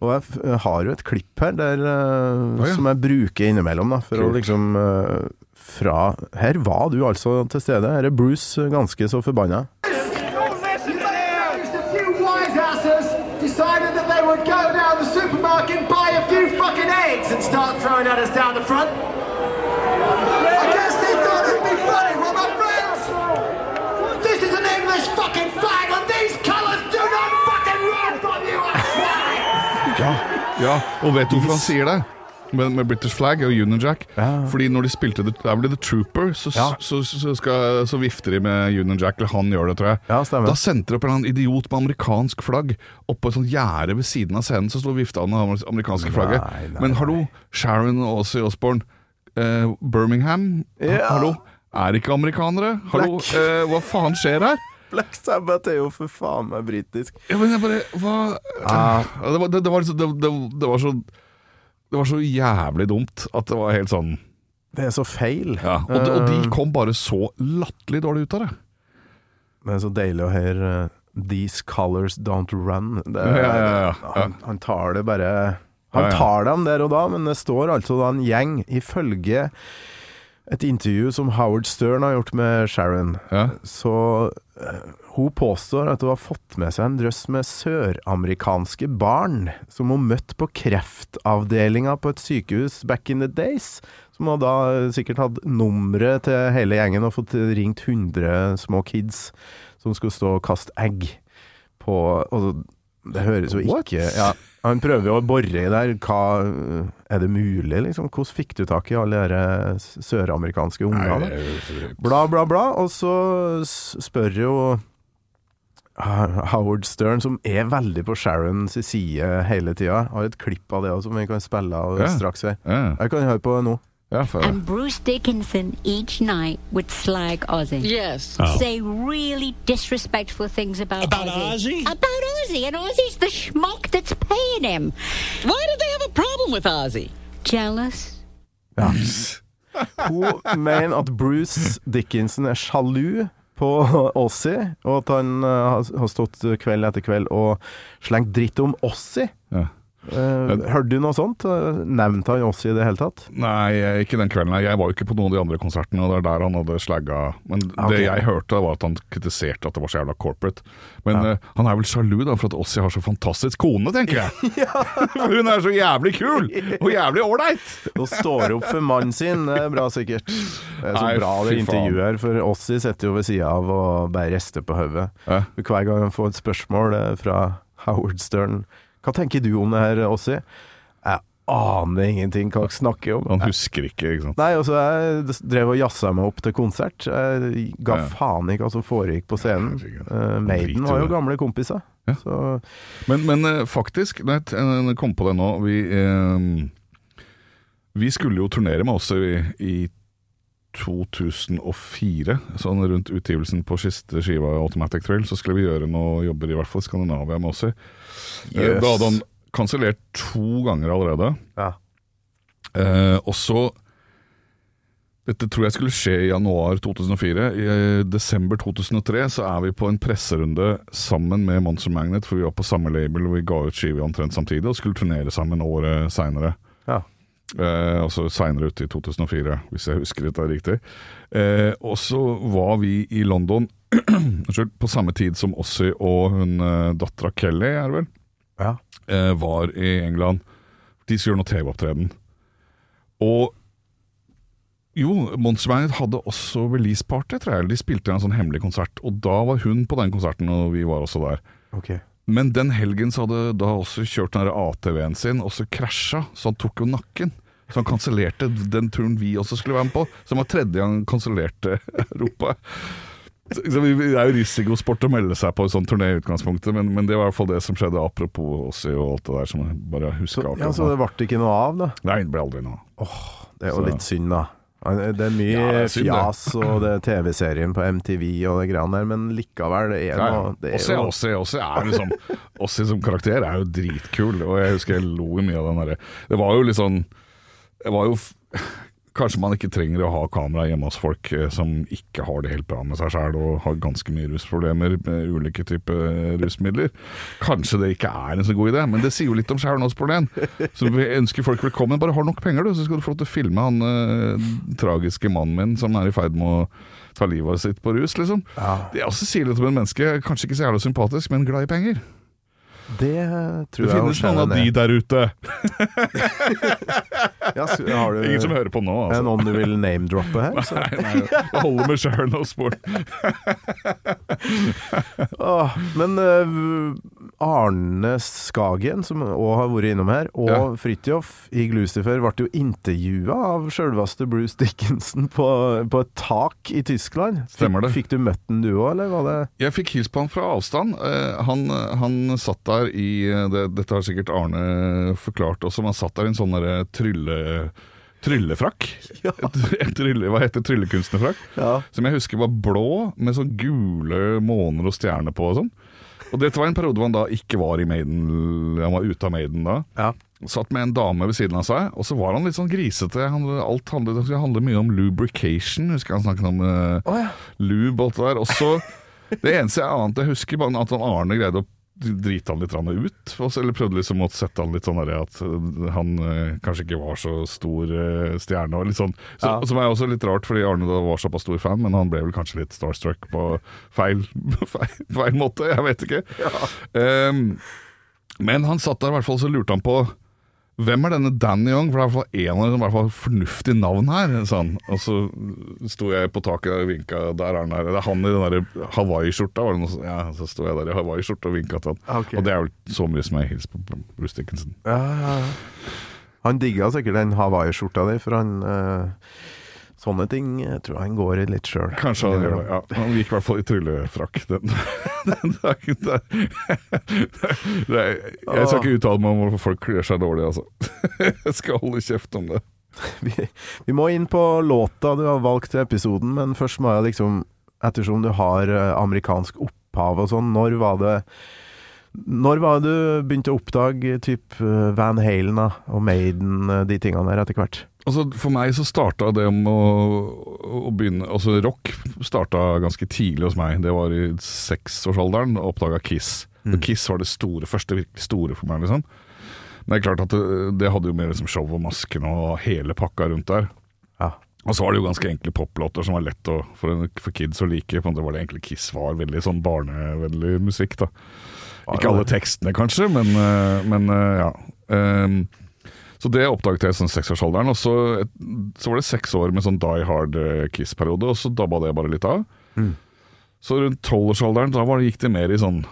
Og jeg har jo et klipp her der, uh,
oh, ja.
som jeg bruker innimellom, da, for å liksom eh, fra Her var du altså til stede. Her er Bruce ganske så forbanna.
start throwing at us down the front. I guess they thought it'd be funny, well, my friends, this is an English fucking flag, and these colours do not fucking run from you, I swear!
ja, ja, og vet du han det? Med, med British Flag og Union Jack.
Ja.
Fordi når de spilte The, der ble The Trooper, så,
Ja.
så, så, skal, så vifter de med Union Jack, eller han gjør det, tror jeg.
Ja.
Da sendte de opp en idiot med amerikansk flagg oppå et sånt gjerde ved siden av scenen, så sto vifta med det amerikanske flagget.
Nei, nei,
Men hallo, Sharon og Ossie Osborne, eh, Birmingham, hallo, er ikke amerikanere? Hallo, eh, hva faen skjer her?
Black Sabbath er jo for faen meg britisk.
Ja, men jeg bare Hva
Ah.
Det, var, det, det, var, liksom- det, det, det var så Det var så jævlig dumt at det var helt sånn
Det er så feil.
ja. og, de- og de
Eh,
kom bare så latterlig dårlig ut av det.
Det er så deilig å høre eh, 'These colors don't run'. Det,
Ja, ja.
Han, han tar det bare Han tar dem der og da, men det står altså da en gjeng, ifølge et intervju som Howard Stern har gjort med Sharon,
Ja.
så eh, hun påstår at hun har fått med seg en drøss med søramerikanske barn som hun møtte på kreftavdelinga på et sykehus back in the days. Som hun da eh, sikkert hadde nummeret til hele gjengen og fått ringt 100 små kids som skulle stå og kaste egg på og Det høres jo
What?
ikke ja, Han prøver jo å bore i der. Hva, er det mulig, liksom? Hvordan fikk du tak i alle de der søramerikanske ungene? Bla, bla, bla. Og så spør jo ah, Howard Stern, som er veldig på Sharons side hele tida. Har et klipp av det også, som vi kan spille av straks her. Jeg kan høre på nå.
Ja for,
And Bruce Dickinson each night would slag Ozzy.
Yes.
Say really disrespectful things about,
About
Ozzy.
Ozzy?
About Ozzy, and Ozzy's the schmuck that's paying him.
Why did they have a problem with Ozzy?
Jealous?
Ja. Hun mener at Bruce Dickinson er sjalu på Ossie, og at han eh, har- har stått kveld etter kveld og slengt dritt om Ossie.
ja.
Eh, hørte du noe sånt? Eh, Nevnte han Ossie i det hele tatt?
Nei, ikke den kvelden. Jeg var jo ikke på noen av de andre konsertene, og det er der han hadde slagga Men
okay.
det jeg hørte, var at han kritiserte at det var så jævla corporate. Men eh, han er vel sjalu da for at Ossie har så fantastisk kone, tenker jeg. for hun er så jævlig kul! Og jævlig ålreit!
Og står opp for mannen sin, det er bra sikkert. Det er så
Nei,
bra det intervjuet her, for Ossie sitter jo ved sida av og bare rister på hodet.
Ja.
Hver gang han får et spørsmål eh, fra Howard Stern Hva tenker du om det her, Åssi? Jeg aner ingenting hva dere snakker om.
Han husker ikke, ikke sant.
Nei, altså jeg drev og jazza meg opp til konsert. Jeg ga
Ja.
faen ikke hva som foregikk på scenen. Eh, Maiden var jo gamle kompiser.
Ja.
Så
Men, men eh, faktisk, når jeg kom på det nå Vi, eh, vi skulle jo turnere med oss i, i 2004, sånn rundt utgivelsen på siste skiva Automatic Thrill, så skulle vi gjøre noe jobber i hvert fall i Skandinavia med oss. i. Eh,
Yes.
Da hadde han kansellert to ganger allerede.
ja.
Eh, og så Dette tror jeg skulle skje i januar 2004. I eh, desember 2003 så er vi på en presserunde sammen med Monster Magnet, for vi var på samme label og vi ga ut skive omtrent samtidig og skulle turnere sammen året seinere.
ja.
Eh, altså seinere ute i 2004, hvis jeg husker dette riktig. Eh, og så var vi i London på samme tid som Ossie og hun eh, dattera Kelly, er det vel?
ja.
eh, var i England. De skulle gjøre noe TV-opptreden. Og jo, Magnet hadde også release-party, tror jeg. De spilte en sånn hemmelig konsert, og da var hun på den konserten, og vi var også der.
Okay.
Men den helgen så hadde da også kjørt den ATV-en sin, og så krasja, så han tok jo nakken. Så han kansellerte den turen vi også skulle være med på, som var tredje gang han kansellerte Europa. Så så det er jo risikosport å melde seg på en sånn turné i utgangspunktet, men, men det var i hvert fall det som skjedde, apropos oss og alt det der som jeg bare
Så,
husker
ja, så det ble ikke noe av, da?
Nei, det ble aldri noe.
Det er jo
Så-
litt synd, da. Det er mye
Ja, det er
fjas, og det er TV-serien på MTV og det greiene der, men likevel, det er noe det er
Ossi, Ossi er liksom som karakter er jo dritkul, og jeg husker jeg lo mye av den derre Det var jo litt sånn Det var jo Kanskje man ikke trenger å ha kamera hjemme hos folk eh, som ikke har det helt bra med seg sjøl og har ganske mye rusproblemer med ulike typer rusmidler. Kanskje det ikke er en så god idé, men det sier jo litt om igjen. Så vi ønsker folk velkommen. Bare har nok penger, du, så skal du få lov til å filme han eh, tragiske mannen min som er i ferd med å ta livet sitt på rus, liksom. Det også sier litt om en menneske, kanskje ikke så jævla sympatisk, men glad i penger.
Det tror
Det
jeg
finnes noen av de der ute.
Ja, har du,
Ingen som hører på nå, altså.
noen du vil name-droppe her? Så.
Nei, nei, jeg holder med sjøl nå, spor.
Åh, men eh, Arne Skagen, som òg har vært innom her, og
Ja.
Fridtjof i Glucifer ble jo intervjua av sjølveste Bruce Dickinson på, på et tak i Tyskland.
Stemmer det.
Fikk du møtt den du òg, eller var det
Jeg fikk hilst på han fra avstand. Eh, han, han satt der i det, Dette har sikkert Arne forklart også, men han satt der i en sånn derre trylle... Tryllefrakk? Ja. Trylle, hva heter tryllekunstnerfrakk?
Ja.
Som jeg husker var blå, med sånn gule måner og stjerner på og sånn. Og dette var en periode hvor han da ikke var i Maiden, han var ute av Maiden da.
Ja.
Satt med en dame ved siden av seg, og så var han litt sånn grisete. Han, alt handlet, det handlet mye om lubrication, husker jeg han snakket om uh,
oh, ja.
lube og alt det der. Og så, det eneste jeg annet jeg husker, var at han Arne greide å drite han litt ut. Eller prøvde liksom å sette han litt sånn at uh, han uh, kanskje ikke var så stor uh, stjerne. Og litt sånn. Så,
Ja.
Som er også litt rart, fordi Arne da var såpass stor fan, men han ble vel kanskje litt starstruck på feil, feil, feil måte. Jeg vet ikke. Um, men han satt der i hvert fall, så lurte han på hvem er denne Danny Young? For det er i hvert fall en av dem som i hvert fall har fornuftig navn her, Sånn. Og så sto jeg på taket og vinka. Der er han der. Det er han i den der Hawaii-skjorta. Ja, så sto jeg der i Hawaii-skjorta og vinka til han.
Okay.
Og det er vel så mye som jeg hilser på Bruce Dickinson.
Ja, ja, ja. Han digga sikkert den Hawaii-skjorta di, for han eh, Sånne ting jeg tror jeg han går i litt sjøl.
Kanskje han gjør det. Ja. Han gikk i hvert fall i tryllefrakk den, den dagen der. Er, jeg skal ikke uttale meg om hvorfor folk kler seg dårlig, altså. Jeg skal holde kjeft om det.
Vi, vi må inn på låta du har valgt til episoden, men først må jeg liksom Ettersom du har eh, amerikansk opphav og sånn, når var det Når var du begynte å oppdage typ eh, Van Halen da, og Maiden, eh, de tingene der etter hvert?
Altså, for meg så starta det om å, å begynne Altså, rock starta ganske tidlig hos meg. Det var i seksårsalderen. og Oppdaga Kiss.
Mm.
Og Kiss var det store, første virkelig store for meg, liksom. Men det er klart at det, det hadde jo mer liksom show og masken og hele pakka rundt der.
Ja.
Og så var det jo ganske enkle poplåter som var lett å, for, en, for kids å like. På en måte var det egentlig Kiss var veldig sånn barnevennlig musikk, da. Ikke alle tekstene, kanskje, men, eh, men eh, ja. Um, så det oppdaget jeg i sånn seksårsalderen. Og så, så var det seks år med sånn Die Hard eh, Kiss-periode, og så dabba det bare litt av. Så rundt tolvårsalderen da var det, gikk det mer i sånn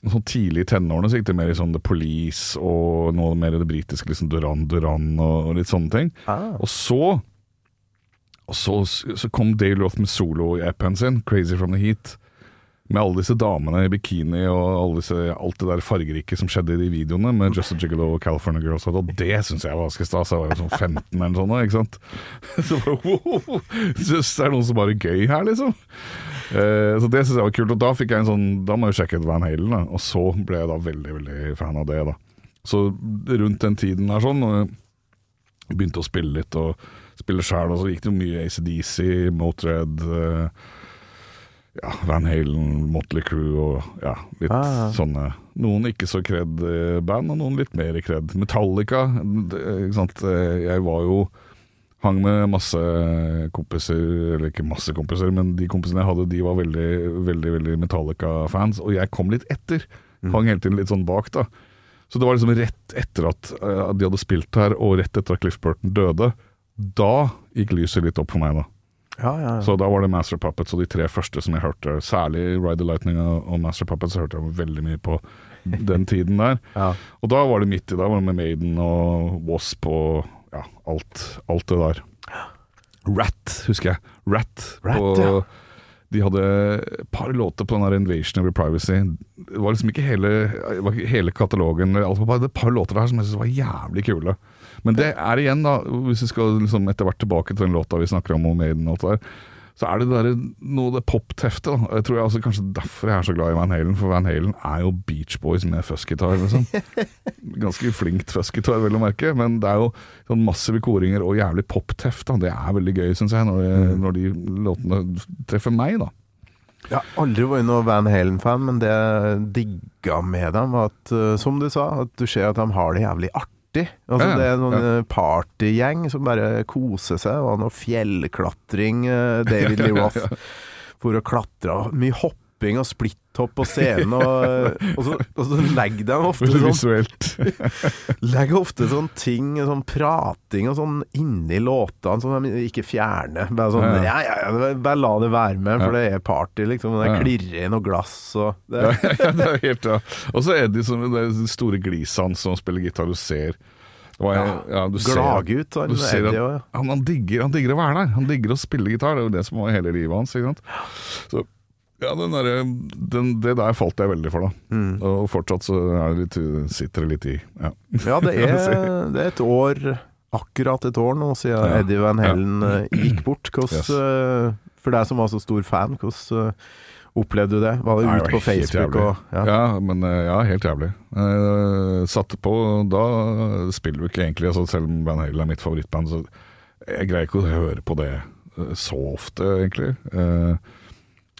Sånn tidlig i tenårene så gikk det mer i sånn The Police og noe mer i det britiske, liksom Duran Duran og, og litt sånne ting.
Ah.
Og så og så, så kom Dale Roth med solo-appen sin, 'Crazy From The Heat'. Med alle disse damene i bikini og disse, alt det der fargerike som skjedde i de videoene med Just a Gigolo og California Girls. Og det syns jeg var ganske stas. Jeg var jo sånn 15 eller sånn, ikke sant. Så bare, wow, Synes det er noen som bare er gøy her, liksom. Eh, så det syns jeg var kult. Og da fikk jeg en sånn Da må jeg jo sjekke ut Van Halen, da. Og så ble jeg da veldig, veldig fan av det, da. Så rundt den tiden her sånn, begynte å spille litt og spille sjæl, og så gikk det jo mye ACDC, Motred eh, ja, Van Halen, Motley Crew og ja, litt
Ah.
sånne Noen ikke så kred eh, band, og noen litt mer kred. Metallica, ikke sant. Eh, Jeg var jo Hang med masse kompiser, eller ikke masse kompiser, men de kompisene jeg hadde, de var veldig, veldig, veldig Metallica-fans, og jeg kom litt etter. Hang hele tiden litt sånn bak, da. Så det var liksom rett etter at eh, de hadde spilt her, og rett etter at Cliff Burton døde. Da gikk lyset litt opp for meg, da.
Ja, ja, ja.
Så da var det Master Puppets og de tre første som jeg hørte. Særlig Ride the Lightning og og Master Puppets hørte jeg veldig mye på den tiden der.
Ja.
Og da var det midt i, da var det med Maiden og Wasp og ja, alt, alt det der. Rat, husker jeg. Rat.
Rat,
på,
ja.
De hadde et par låter på den der Invasion of Your Privacy. Det var liksom ikke hele, hele katalogen, var bare et par låter der som jeg syntes var jævlig kule. Men det er igjen, da, hvis vi skal liksom etter hvert tilbake til den låta vi snakker om, om Maiden og alt det der, så er det der, noe det popteftet. Jeg tror jeg altså Kanskje derfor jeg er så glad i Van Halen, for Van Halen er jo Beach Boys med fuzzgitar, liksom. Ganske flinkt fuzzgitar, vel å merke, men det er jo sånn massive koringer og jævlig popteft. Det er veldig gøy, syns jeg, når, det, når de låtene treffer meg, da.
Jeg har aldri vært noen Van Halen-fan, men det jeg digga med dem, var at, eh, som du sa, at du ser at de har det jævlig artig. Altså,
Ja, ja,
det er noen
ja.
eh, partygjeng som bare koser seg, og noe fjellklatring. eh, David Lee Roth for å klatre. Mye hopping hopping og splitthopp på scenen, og, og, så, og så legger de ofte sånn. Legger ofte sånn ting, sånn prating og sånn inni låtene som de ikke fjerner. Bare sånn
Ja.
ja, ja, ja, bare la det være med, for det er party, liksom. Det klirrer i noe glass og det,
Ja, ja, det er helt, ja. Og så er det er de store glisene som spiller gitar, du ser var, ja, du ser-
Glaggutt, han
du ser at- han, han, digger, han digger å være der. Han digger å spille gitar. Det er jo det som var hele livet hans. Ikke sant? Så ja, den derre- den, det der falt jeg veldig for, da.
Mm.
Og fortsatt så er det litt, sitter det litt i. Ja,
Ja, det er, det er et år, akkurat et år nå, siden
Ja.
Eddie Van Hellen ja. gikk bort. Hvordan,
Yes.
eh, for deg som var så stor fan, hvordan eh, opplevde du det? Var det
Nei,
ute på Facebook og ja.
Men eh, ja, helt jævlig. Eh, satte på Da spiller du ikke egentlig altså, Selv om Van Hellen er mitt favorittband, så jeg greier ikke å høre på det eh, så ofte, egentlig. Eh,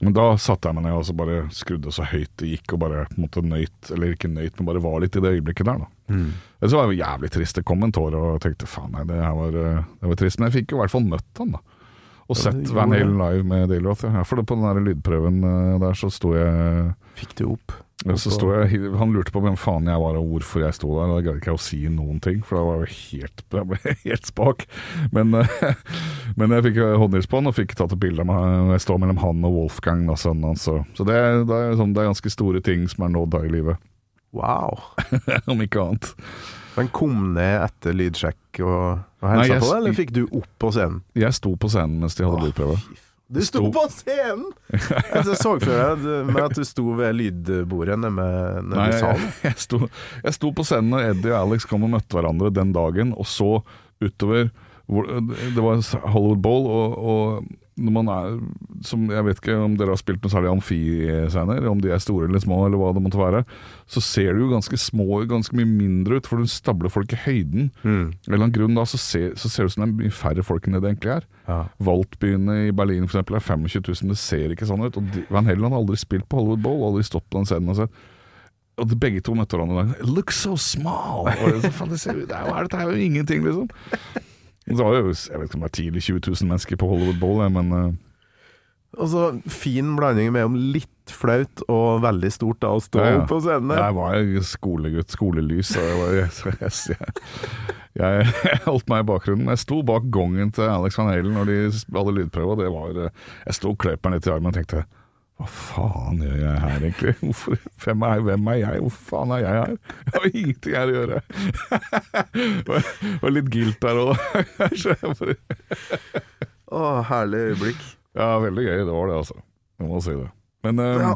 men da satte jeg meg ned og så bare skrudde så høyt det gikk, og bare måtte nøyt, eller ikke nøyt, men bare var litt i det øyeblikket der, da.
Mm.
Det var jo jævlig trist. Det kom en tåre, og jeg tenkte faen, nei, det her var, eh, det var trist. Men jeg fikk jo i hvert fall møtt han, da. Og
Ja,
sett Van Halen live med Daily Roth. Ja. For på den der lydprøven eh, der så sto jeg
Fikk du opp?
Ja, jeg, Han lurte på hvem faen jeg var og hvorfor jeg sto der. Da gadd ikke jeg å si noen ting, for da var jeg helt, jeg ble helt spak. Men, eh, men jeg fikk håndhils på han og fikk tatt et bilde av meg. Jeg står mellom han og Wolfgang, da, sønnen hans. Så, så det, det, er sånn, det er ganske store ting som er nådd da i livet,
Wow.
om ikke annet.
Han kom ned etter lydsjekk og, og hilsa på deg, eller fikk du opp på scenen?
Jeg sto på scenen mens de hadde lydprøve.
Du sto
Sto-
på scenen! Jeg så for meg at- du sto ved lydbordet nede ved
Nei,
i
jeg,
salen.
jeg, sto, jeg sto på scenen når Eddie og Alex kom og møtte hverandre den dagen, og så utover hvor, Det var Hollywood Bowl, og, og når man er som, Jeg vet ikke om dere har spilt noe særlig amfiscener, om de er store eller små, eller hva det måtte være. Så ser de jo ganske små, ganske mye mindre ut, for du stabler folk i høyden. Av en eller annen grunn da, så ser, så ser det ut som det er mye færre folk enn det det egentlig er.
Ja.
Waltbyene i Berlin for eksempel er 25 000, det ser ikke sånn ut. Og de, Van Helland har aldri spilt på Hollywood Bowl, aldri stått på den scenen og sett. Og de, begge to møtte hverandre i dag. 'Look so small! Og det, så, faen, det, ser, det er jo, er- dette er jo ingenting, liksom. Det var jo, jeg vet ikke om det er 10 eller 20 000 mennesker på Hollywood Bowl, men uh...
Og så fin blanding mellom litt flaut og veldig stort da å stå
Ja, ja.
på scenen
jeg var skolegutt, skolelys, og jeg, var, jeg, jeg, jeg, jeg holdt meg i bakgrunnen. Jeg sto bak gongen til Alex Van Halen når de hadde lydprøve, det var eh, Jeg sto og kløp meg litt i armen og tenkte hva faen gjør jeg her egentlig? Hvorfor, hvem, er, hvem er jeg? Hvor faen er jeg her? Jeg har ingenting her å gjøre. Det var, var litt guilt der òg.
Å, herlig øyeblikk.
Ja, veldig gøy. Det var det, altså. Jeg må si det. Men, um,
Ja,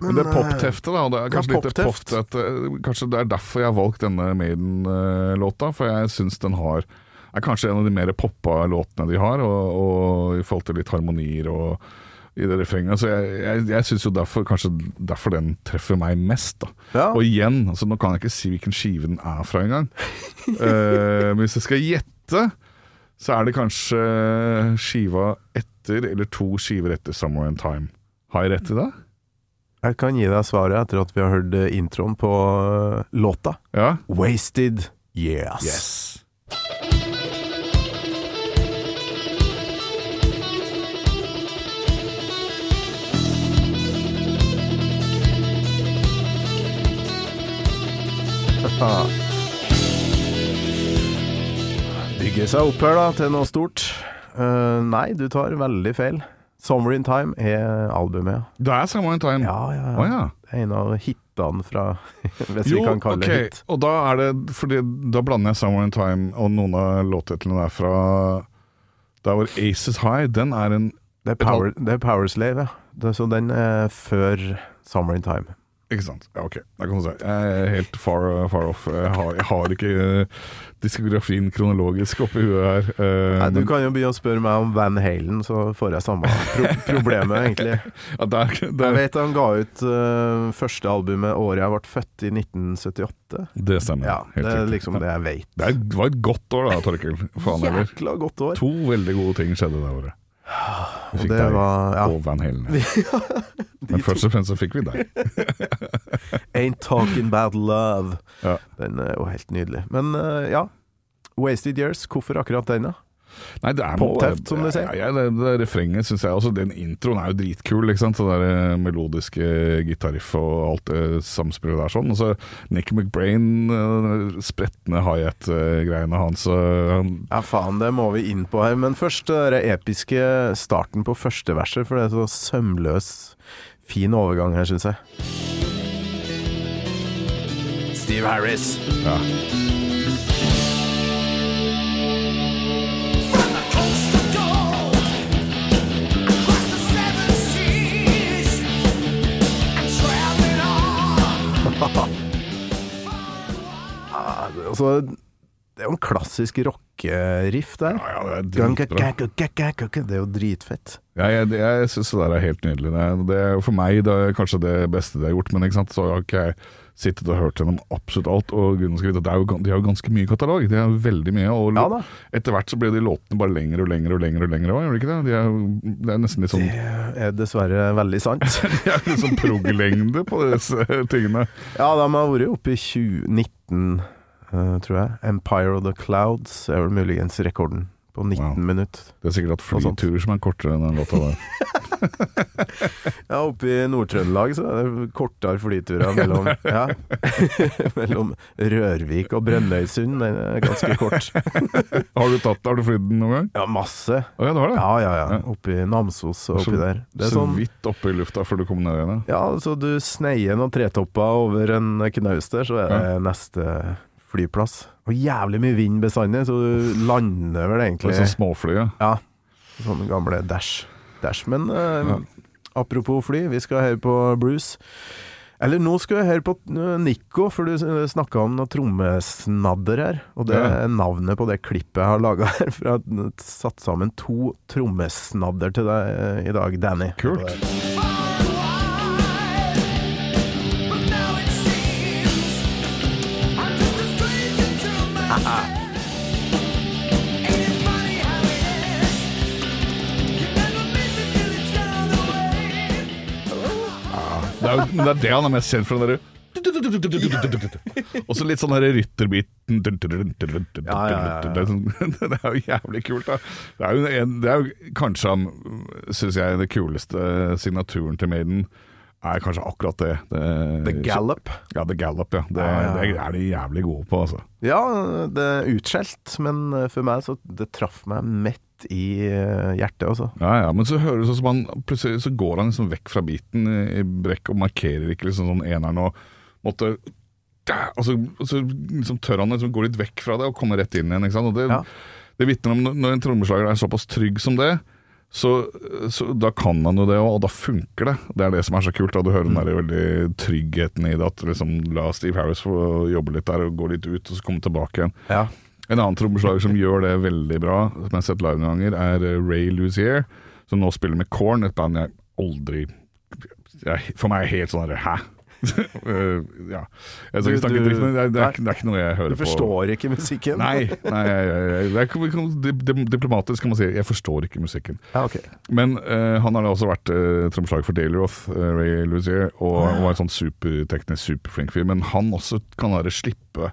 men, det
eh,
popteftet, da. Det er kanskje
ja,
litt det
popteft.
popteft, eh, Kanskje det er derfor jeg har valgt denne Maiden-låta. For jeg syns den har er kanskje en av de mer poppa låtene de har, og, og i forhold til litt harmonier og i det refrenget. Så jeg, jeg, jeg syns jo derfor kanskje derfor den treffer meg mest, da.
Ja.
Og igjen, altså nå kan jeg ikke si hvilken skive den er fra engang. uh, men hvis jeg skal gjette, så er det kanskje skiva etter, eller to skiver etter 'Summer in Time'. Har jeg rett i det?
Jeg kan gi deg svaret etter at vi har hørt eh, introen på eh, låta.
Ja?
Wasted Years.
Yes.
Bygge seg opp her da til noe stort. Uh, nei, du tar veldig feil. 'Summer in Time' er albumet.
Det er 'Summer in Time'.
Ja, ja, ja.
Oh, ja.
Det er en av hitene fra Hvis
Jo,
vi kan kalle
okay.
det hit.
og da er det Fordi da blander jeg 'Summer in Time' og noen av låttitlene der fra Der hvor 'Aces High', den er en
Det er, power, det er Powerslave, ja. Det, så den er før 'Summer in Time'.
Ikke sant. Ja, ok. Da kan du si. Jeg er helt far, far off. Jeg har, jeg har ikke eh, diskografien kronologisk oppi huet her. Uh,
Nei, du
men-
kan jo begynne å spørre meg om Van Halen, så får jeg samme pro problemet, egentlig.
ja, der,
Jeg vet han ga ut uh, første albumet året jeg ble født, i 1978.
det stemmer.
Ja,
Helt
det er liksom det jeg vet.
Det var et godt år da, Torkel. Faen heller.
Jækla godt år.
To veldig gode ting skjedde det året. Vi fikk deg
var ja,
og Van Halen. Men først og fremst så fikk vi deg.
Ain't Talking About Love.
Ja.
Den er jo helt nydelig. Men eh, ja, Wasted Years, hvorfor akkurat den, da?
Nei, det er
Popteft, som du sier.
Ja, ja, det, det refrenget syns jeg også. Den introen er jo dritkul, ikke sant. Så det der eh, melodiske gitariff og alt det samspillet der sånn. Og så Nick McBrain, eh, spretne high-hat-greiene hans. eh, han-
Ja, faen, det må vi inn på her. Men først den episke starten på første verset, for det er så sømløs, fin overgang her, syns jeg. Steve Harris.
Ja.
Altså, det er jo en klassisk rockeriff der.
Ja, ja, det er dritbra.
Det er jo dritfett.
Ja, jeg, jeg syns det der er helt nydelig. Det, er- det er for meg det er kanskje det beste de har gjort, men ikke sant? så har ikke jeg sittet og hørt gjennom absolutt alt. Og grunnen skal vite at jo, De har jo ganske mye katalog. De har veldig mye. Og
Ja
etter hvert så blir de låtene bare lengre og lengre og lengre. og lengre Gjør de ikke det? De er, det er nesten litt sånn
Det er dessverre veldig sant.
De er litt sånn prog-lengde på disse tingene.
Ja, de har vært oppe i 2019, uh, tror jeg. Empire of the Clouds er vel muligens rekorden. På 19
Wow.
minutter.
Det er sikkert hatt
Noe
flyturer som er kortere enn den låta der.
Ja, oppe i Nord-Trøndelag så er det kortere flyturer mellom, ja, mellom Rørvik og Brønnøysund. Den er ganske kort.
Har du tatt Har du flydd den noen gang?
Ja, masse.
Oh, ja, det var det.
Ja, ja, ja.
Ja.
Oppe i Namsos og oppi der. Det er
så
sånn
vidt oppe i lufta før du kom ned igjen. ja.
Ja, så du sneier noen tretopper over en knaus der, så er det neste flyplass. Og jævlig mye vind bestandig, så du lander vel egentlig
sånn småfly, ja.
Ja, sånne gamle Dash. Dash. Men eh, apropos fly, vi skal høre på Bruce. Eller nå skal vi høre på eh, Nico, for du snakka om noe trommesnadder her. Og det er navnet på det klippet jeg har laga her. For jeg har satt sammen to trommesnadder til deg eh, i dag, Danny.
Kult. Er jo det, er det han er mest kjent for, den derre og så litt sånn her rytterbiten det,
Ja, ja, ja, ja.
er sånn- det er jo jævlig kult, da. Det er jo, en, det er jo kanskje, syns jeg, den kuleste signaturen til Maiden er kanskje akkurat det. det
The Gallop.
Ja, The Gallop, ja. Det,
Ja, ja, ja.
det er de jævlig gode på, altså.
Ja, det er utskjelt, men eh, for meg så det traff meg midt i eh, hjertet, altså.
Ja, ja, men så høres det ut som han plutselig så går han liksom vekk fra biten i, brekk og markerer ikke liksom sånn eneren og måtte og så, og så liksom tør han liksom gå litt vekk fra det og komme rett inn igjen. Ikke sant? Og det,
Ja.
det vitner om når- når en trommeslager er såpass trygg som det, så, så da kan han jo det, og da funker det. Det er det som er så kult. Da. Du hører den der veldig tryggheten i det. At liksom, la Steve Harris få jobbe litt der og gå litt ut, og så komme tilbake igjen.
Ja.
En annen trommeslager som gjør det veldig bra, som jeg har sett live noen ganger, er eh, Ray Luzier, som nå spiller med Korn, et band jeg aldri jeg, For meg er helt sånn herre Hæ? Eh, ja. Jeg skal ikke snakke dritt, men det er, det, er, det er ikke noe jeg hører på.
Du
på.
forstår ikke musikken?
Nei, nei jeg, jeg, det er diplomatisk kan man si. Jeg forstår ikke musikken.
Ja, okay.
Men uh, han har da også vært uh, trommeslager for Daily Roth, eh, Ray Luzier, og og var en sånn superteknisk superflink fyr. Men han også kan være slippe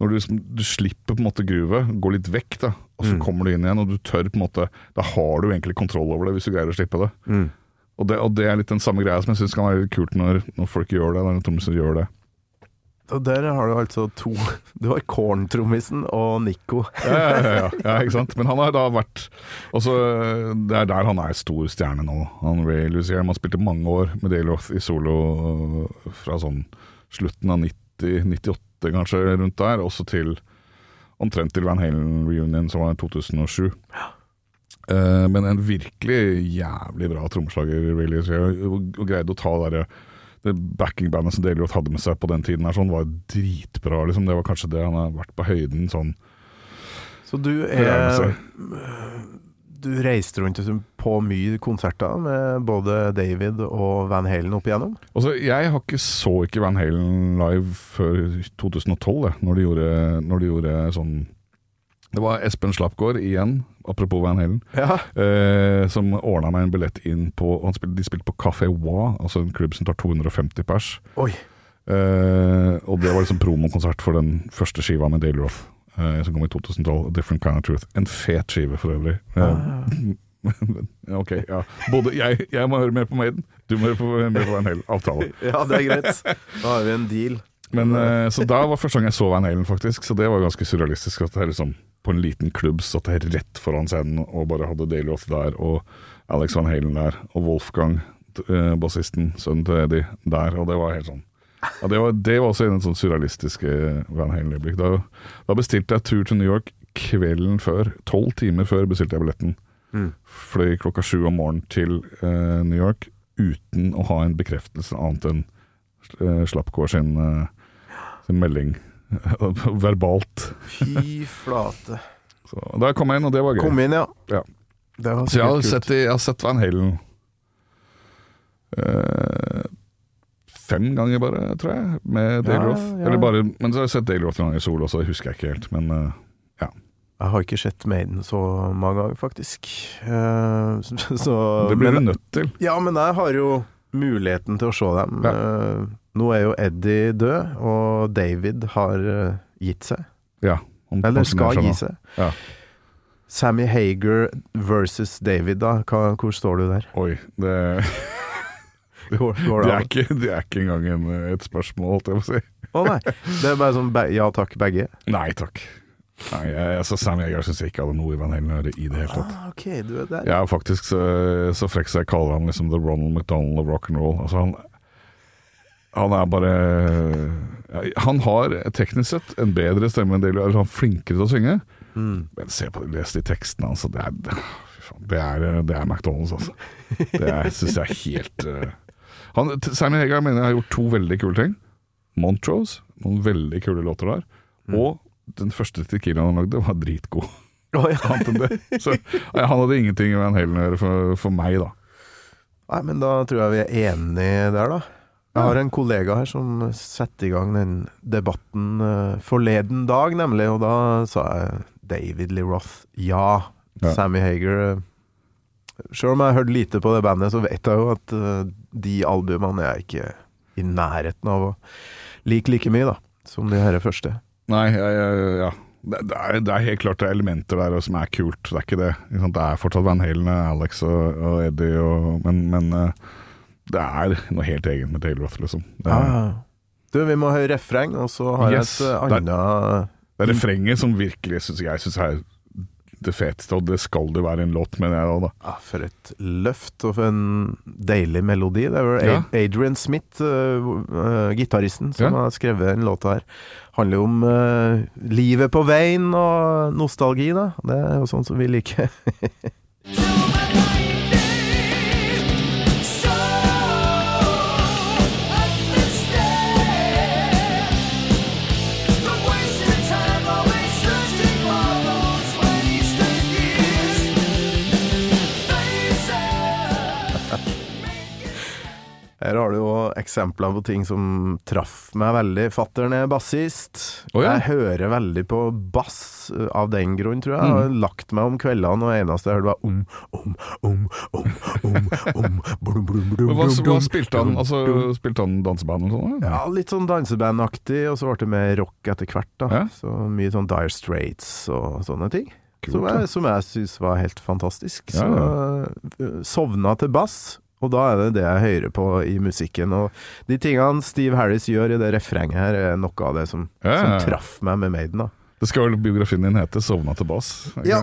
Når du, liksom- du slipper på en måte groovet, går litt vekk, da, og så kommer du inn igjen, og du tør på en måte Da har du egentlig kontroll over det, hvis du greier å slippe det.
Mm.
Og det, og det er litt den samme greia som jeg syns kan være litt kult når, når folk gjør det. Når trommiser gjør det.
Og der har du altså to Du har Korn-trommisen og Nico.
Ja, ja, ja, ja, ikke sant? Men han har da vært også, Det er der han er stor stjerne nå. Han Ray Luzier han spilte mange år med Dayloth i solo øh, fra sånn slutten av 90, 98 kanskje, rundt der, også til omtrent til Van Halen-reunion, som var i 2007. Uh, men en virkelig jævlig bra trommeslager, really, og, og greide å ta det der det backingbandet som Dale Roth hadde med seg på den tiden, her, sånn, var dritbra. Liksom. Det var kanskje det han har vært på høyden sånn
Så du er
seg.
Du reiste rundt på mye konserter med både David og Van Halen opp igjennom?
Altså, jeg har ikke så ikke Van Halen live før 2012, jeg, når de gjorde, når de gjorde sånn Det var Espen Slapgård igjen, apropos Van Halen,
Ja.
eh, som ordna meg en billett inn på spilte, De spilte på Café Wa, altså en klubb som tar 250 pers. Eh, og det var liksom promokonsert for den første skiva med Dale Roth. Eh, som kom i 2012. A Different Kind of Truth. En fet skive for øvrig. Eh, ok, ja. Både jeg, jeg må høre mer på Maiden, du må høre på, mer på Van Halen. Avtale.
Ja, det er greit. Da har vi en deal.
Men, eh, så da var første gang jeg så Van Halen, faktisk. Så det var ganske surrealistisk. At jeg liksom på en liten klubb satt jeg rett foran scenen og bare hadde Daily Off der, og Alex Van Halen der, og Wolfgang, bassisten, sønnen til Eddie, der. Og det var helt sånn ja, det, var, det var også en sånn surrealistisk eh, Van Halen-øyeblikk. Da, da bestilte jeg tur til New York kvelden før. Tolv timer før bestilte jeg billetten. Fløy klokka sju om morgenen til uh, New York uten å ha en bekreftelse annet enn uh, Slappgård sin, uh, sin melding verbalt.
Fy flate.
Så da kom jeg inn, og det var gøy.
Kom inn, ja.
Ja.
Det var
Så jeg har, sett, jeg har sett Van Halen eh, fem ganger bare, tror jeg, med Dale
Ja,
bare, men så har jeg sett Dale Roth en gang i Sol også, det husker jeg ikke helt. Men eh, ja.
Jeg har ikke sett Maiden så mange ganger, faktisk. Uh, så,
Det blir
men,
du nødt til.
Ja, men jeg har jo muligheten til å se dem.
Ja.
Uh, nå er jo Eddie død, og David har uh, gitt seg.
Ja.
Eller skal gi
seg
seg.
Ja.
Sammy Hager versus David, da. Hva, hvor står du der?
Oi, det,
Går, går
det,
det
er ikke, det er ikke engang en, et spørsmål, holdt jeg på å si.
Å nei. Det er bare sånn ja takk, begge.
Nei takk. Nei, jeg, altså Sam Yeager syns jeg ikke hadde noe i Van Halen å gjøre i det hele tatt.
Ah, ok, du er der.
Jeg er faktisk så, så frekk så jeg kaller han liksom the Ronald McDonald of rock and roll. Altså han, han er bare Han har teknisk sett en bedre stemme enn Dale, eller han er flinkere til å synge.
Mm.
Men se på les de tekstene hans, det faen, det er, det er McDonald's, altså. Det syns jeg er helt uh, han, Sammy Hagar mener jeg har gjort to veldig kule ting. Montrose, noen veldig kule låter der.
Mm.
Og den første tequilaen han lagde, var dritgod.
Oh, ja.
Så han hadde ingenting med Van Halen å gjøre for, for meg, da.
Nei, men da tror jeg vi er enige der, da. Jeg har en kollega her som setter i gang den debatten eh, forleden dag, nemlig, og da sa jeg David Lee Roth. Ja.
Ja.
Sammy Hager Sjøl om jeg har hørt lite på det bandet, så vet jeg jo at uh, de albumene er jeg ikke i nærheten av å like like mye, da, som de her første.
Nei, ja, ja, ja. Det, det, er, det er helt klart det er elementer der som er kult, det er ikke det. Det er fortsatt Van Halen, Alex og, og Eddie, og, men, men eh, det er noe helt eget med Taylor Roth, liksom. Er,
Ja. Du, vi må høre refreng, og så har
Yes,
jeg et eh, annet
det er refrenget som virkelig syns jeg synes er det feteste, og det skal det være en låt, mener jeg da.
Ja, for et løft og for en deilig melodi. Det vel
Ja.
Adrian Smith, uh, gitaristen, som
Ja.
har skrevet den låta her. Handler jo om uh, livet på veien og nostalgi, da. Det er jo sånn som vi liker. Her har du jo eksempler på ting som traff meg veldig. Fattern er bassist.
Oh, ja.
Jeg hører veldig på bass uh, av den grunn, tror jeg. Jeg har lagt meg om kveldene, og det eneste jeg hørte var om, om, om, om, om, om blum, blum, blum,
hva, hva spilte han? Altså, spilte han danseband og sånn?
Ja, litt sånn dansebandaktig, og så ble det mer rock etter hvert. da
Ja.
Så mye sånn Dire Straits og sånne ting.
Kult,
som jeg, som jeg syns var helt fantastisk.
Ja,
Så uh, sovna til bass, og da er det det jeg hører på i musikken. Og de tingene Steve Harris gjør i det refrenget her, er noe av det som,
Ja, ja,
som traff meg med Maiden. da
Det skal vel biografien din hete 'Sovna til bass'?
Ja.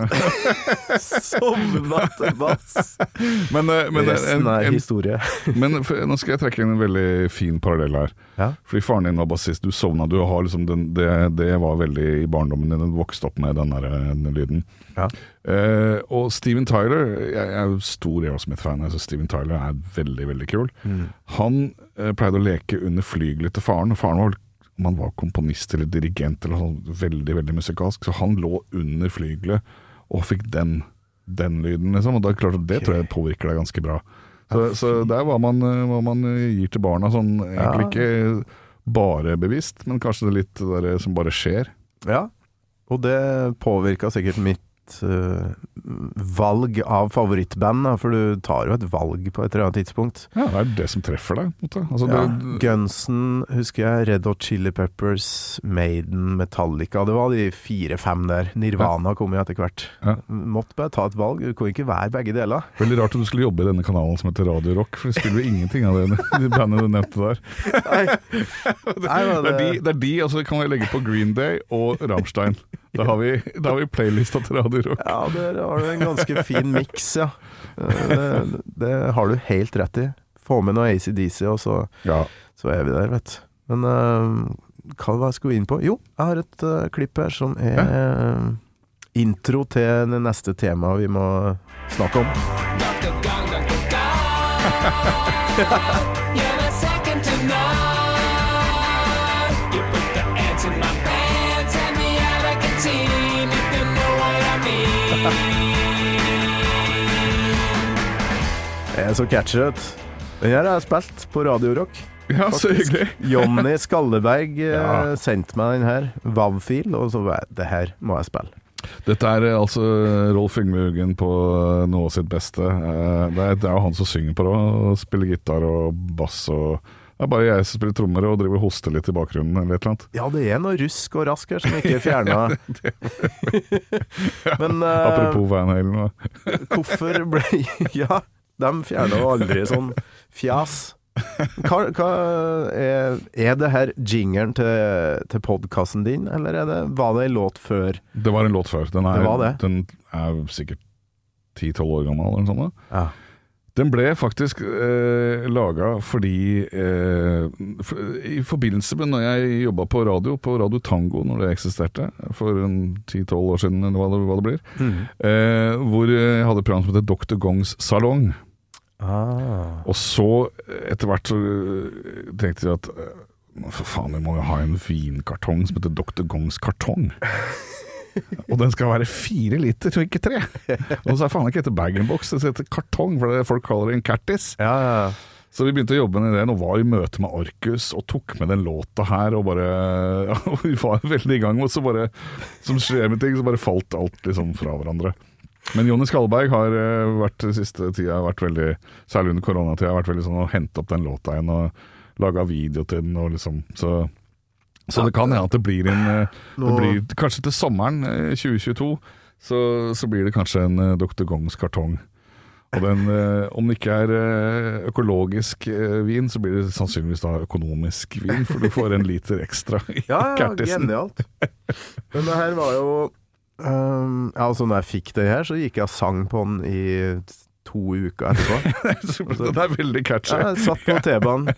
Sovna til bass!
Men, eh, men,
Resten er
en,
historie.
men for, nå skal jeg trekke inn en veldig fin parallell her.
Ja.
Fordi faren din var bassist, du sovna. Du har liksom den, det, det var veldig i barndommen din, du vokste opp med den, der, den lyden.
Ja.
Eh, og Steven Tyler, jeg, jeg er stor Aerosmith-fan. Altså Steven Tyler er veldig, veldig kul.
Mm.
Han eh, pleide å leke under flygelet til faren. og Faren var om han var komponist eller dirigent eller sånn, veldig veldig musikalsk, så han lå under flygelet og fikk den, den lyden, liksom. Og da, det klart det tror jeg påvirker deg ganske bra. Så, så det er hva man, eh, hva man eh, gir til barna, sånn egentlig ikke bare bevisst, men kanskje det litt det der som bare skjer.
Ja, og det påvirka sikkert mitt ditt eh, valg av favorittband, da, for du tar jo et valg på et eller annet tidspunkt.
Ja, det er det som treffer deg. Altså,
Ja,
det,
Gunsen, husker jeg, Red Hot Chili Peppers, Maiden, Metallica. Det var de fire-fem der. Nirvana kom jo etter hvert.
Ja.
Måtte bare ta et valg. Du kunne ikke være begge deler.
Veldig rart at du skulle jobbe i denne kanalen som heter Radio Rock, for det spiller jo ingenting av det de bandene du nevnte der.
Nei, Nei det,
Det er de,
det,
det er de altså kan jeg legge på Green Day og Rammstein. Da har vi, da har vi playlista til Radio Rock.
ja, der har du en ganske fin miks, ja. Eh, Det, det har du helt rett i. Få med noe ACDC, og så,
Ja.
så er vi der, vet du. Men uh, hva skulle vi inn på? Jo, jeg har et uh, klipp her som er uh, intro til det neste temaet vi må snakke om. Det er så catchy, du. Den her har jeg spilt på Radio Rock.
ja, så hyggelig.
Jonny Skalleberg eh,
Ja.
sendte meg den her, WAV-fil, og så var jeg Det her må jeg spille.
Dette er eh, altså Rolf Yngvehuggen på eh, noe av sitt beste. Det er, det er jo han som synger på det, og spiller gitar og bass og Det er bare jeg som spiller trommer og driver og hoster litt i bakgrunnen eller et eller annet.
Ja, det er noe rusk og rask her som ikke er fjerna. Men uh,
Apropos Van Halen. da.
hvorfor ble Ja, de fjerna aldri sånn fjas. Hva, hva er, er det her jingeren til, til podkasten din, eller er det, var det en låt før?
Det var en låt før. Den er,
Det det.
Den er sikkert 10-12 år gammel eller noe sånt.
Ja.
Den ble faktisk eh, laga fordi eh, for, I forbindelse med når jeg jobba på radio, på Radio Tango når det eksisterte, for en 10-12 år siden, eller hva det, hva det blir, eh, hvor jeg hadde et program som heter Dr. Gongs salong.
Ah.
Og så, etter hvert, så øh, tenkte jeg at øh, for faen, vi må jo ha en vinkartong som heter Dr. Gongs kartong. og den skal være fire liter, og ikke tre. Og så er faen ikke etter bag-in-box, det heter kartong, for det folk kaller det en cartis.
Ja, ja.
Så vi begynte å jobbe med den, og var i møte med Arcus, og tok med den låta her, og bare ja, Vi var veldig i gang, og så bare Som skjer med ting, så bare falt alt liksom fra hverandre. Men Jonny Skalberg har eh, vært siste tida vært veldig, særlig under koronatida, vært veldig sånn å hente opp den låta igjen og laga video til den, og liksom Så, så det kan hende at det blir en eh, det blir, Kanskje til sommeren eh, 2022 så, så blir det kanskje en eh, Dr. Gongs kartong. Og den, eh, om det ikke er eh, økologisk eh, vin, så blir det sannsynligvis da økonomisk vin, for du får en liter ekstra i
Ja, ja,
Cartisen.
genialt. Men det her var jo um, Ja, altså når jeg fikk det her, så gikk jeg og sang på den i to uker etterpå.
det er veldig catchy.
Ja, jeg satt på T-banen.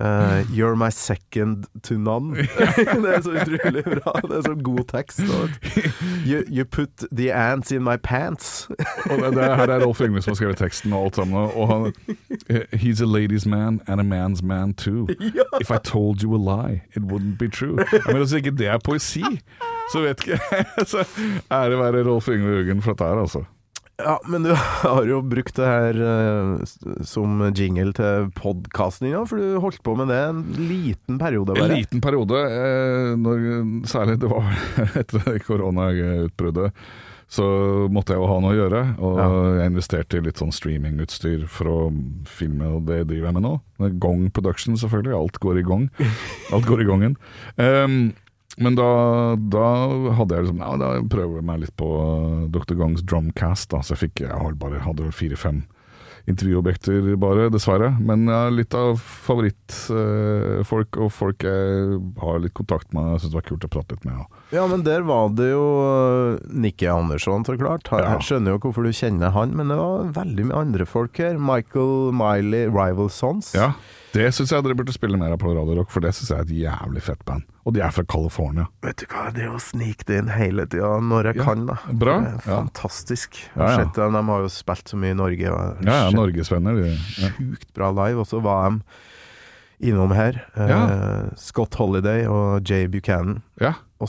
Uh, you're my second to none. det er så utrolig bra. Det er så god tekst. You, you put the ants in my pants.
Og det, det her er Rolf Yngve som har skrevet teksten og alt sammen. Og han, eh, He's a ladies man and a man's man too. If I told you a lie, it wouldn't be true. Mener, Hvis ikke det er poesi, så vet ikke ære være Rolf Yngve ugen for dette her, altså.
Ja, men du har jo brukt det her uh, som jingle til podkasten din, ja, for du holdt på med det en liten periode Bare.
En liten periode, eh, når, særlig det var etter koronautbruddet, så måtte jeg jo ha noe å gjøre. Og
Ja.
jeg investerte i litt sånn streamingutstyr for å filme, og det driver jeg med nå. Gong Production, selvfølgelig. Alt går i gong. Alt går i gongen. Ehm, men da, da hadde jeg liksom Ja, da prøver jeg meg litt på Dr. Gongs Drumcast, da. Så jeg fikk Jeg hadde bare fire-fem intervjuobjekter, bare, dessverre. Men jeg har litt av favorittfolk, og folk jeg har litt kontakt med. Jeg syns det var kult å prate litt med. Ja.
Ja, men der var det jo Nikki Nicky Andersson, så klart. Jeg
Ja.
skjønner jo hvorfor du kjenner han, men det var veldig mye andre folk her. Michael Miley, Rival Sons.
Ja, det syns jeg dere burde spille mer av på Radio Rock, for det syns jeg er et jævlig fett band. Og de er fra California.
Vet du hva, det er å snike det inn hele tida når jeg
Ja,
kan, da.
bra.
Fantastisk.
Ja, ja.
de har jo spilt så mye i Norge. Og
Ja, ja, norgesvenner.
Sjukt bra live, og så var de innom her.
Ja.
Uh, Scott Holiday og Jay Buchanan.
ja.
Og,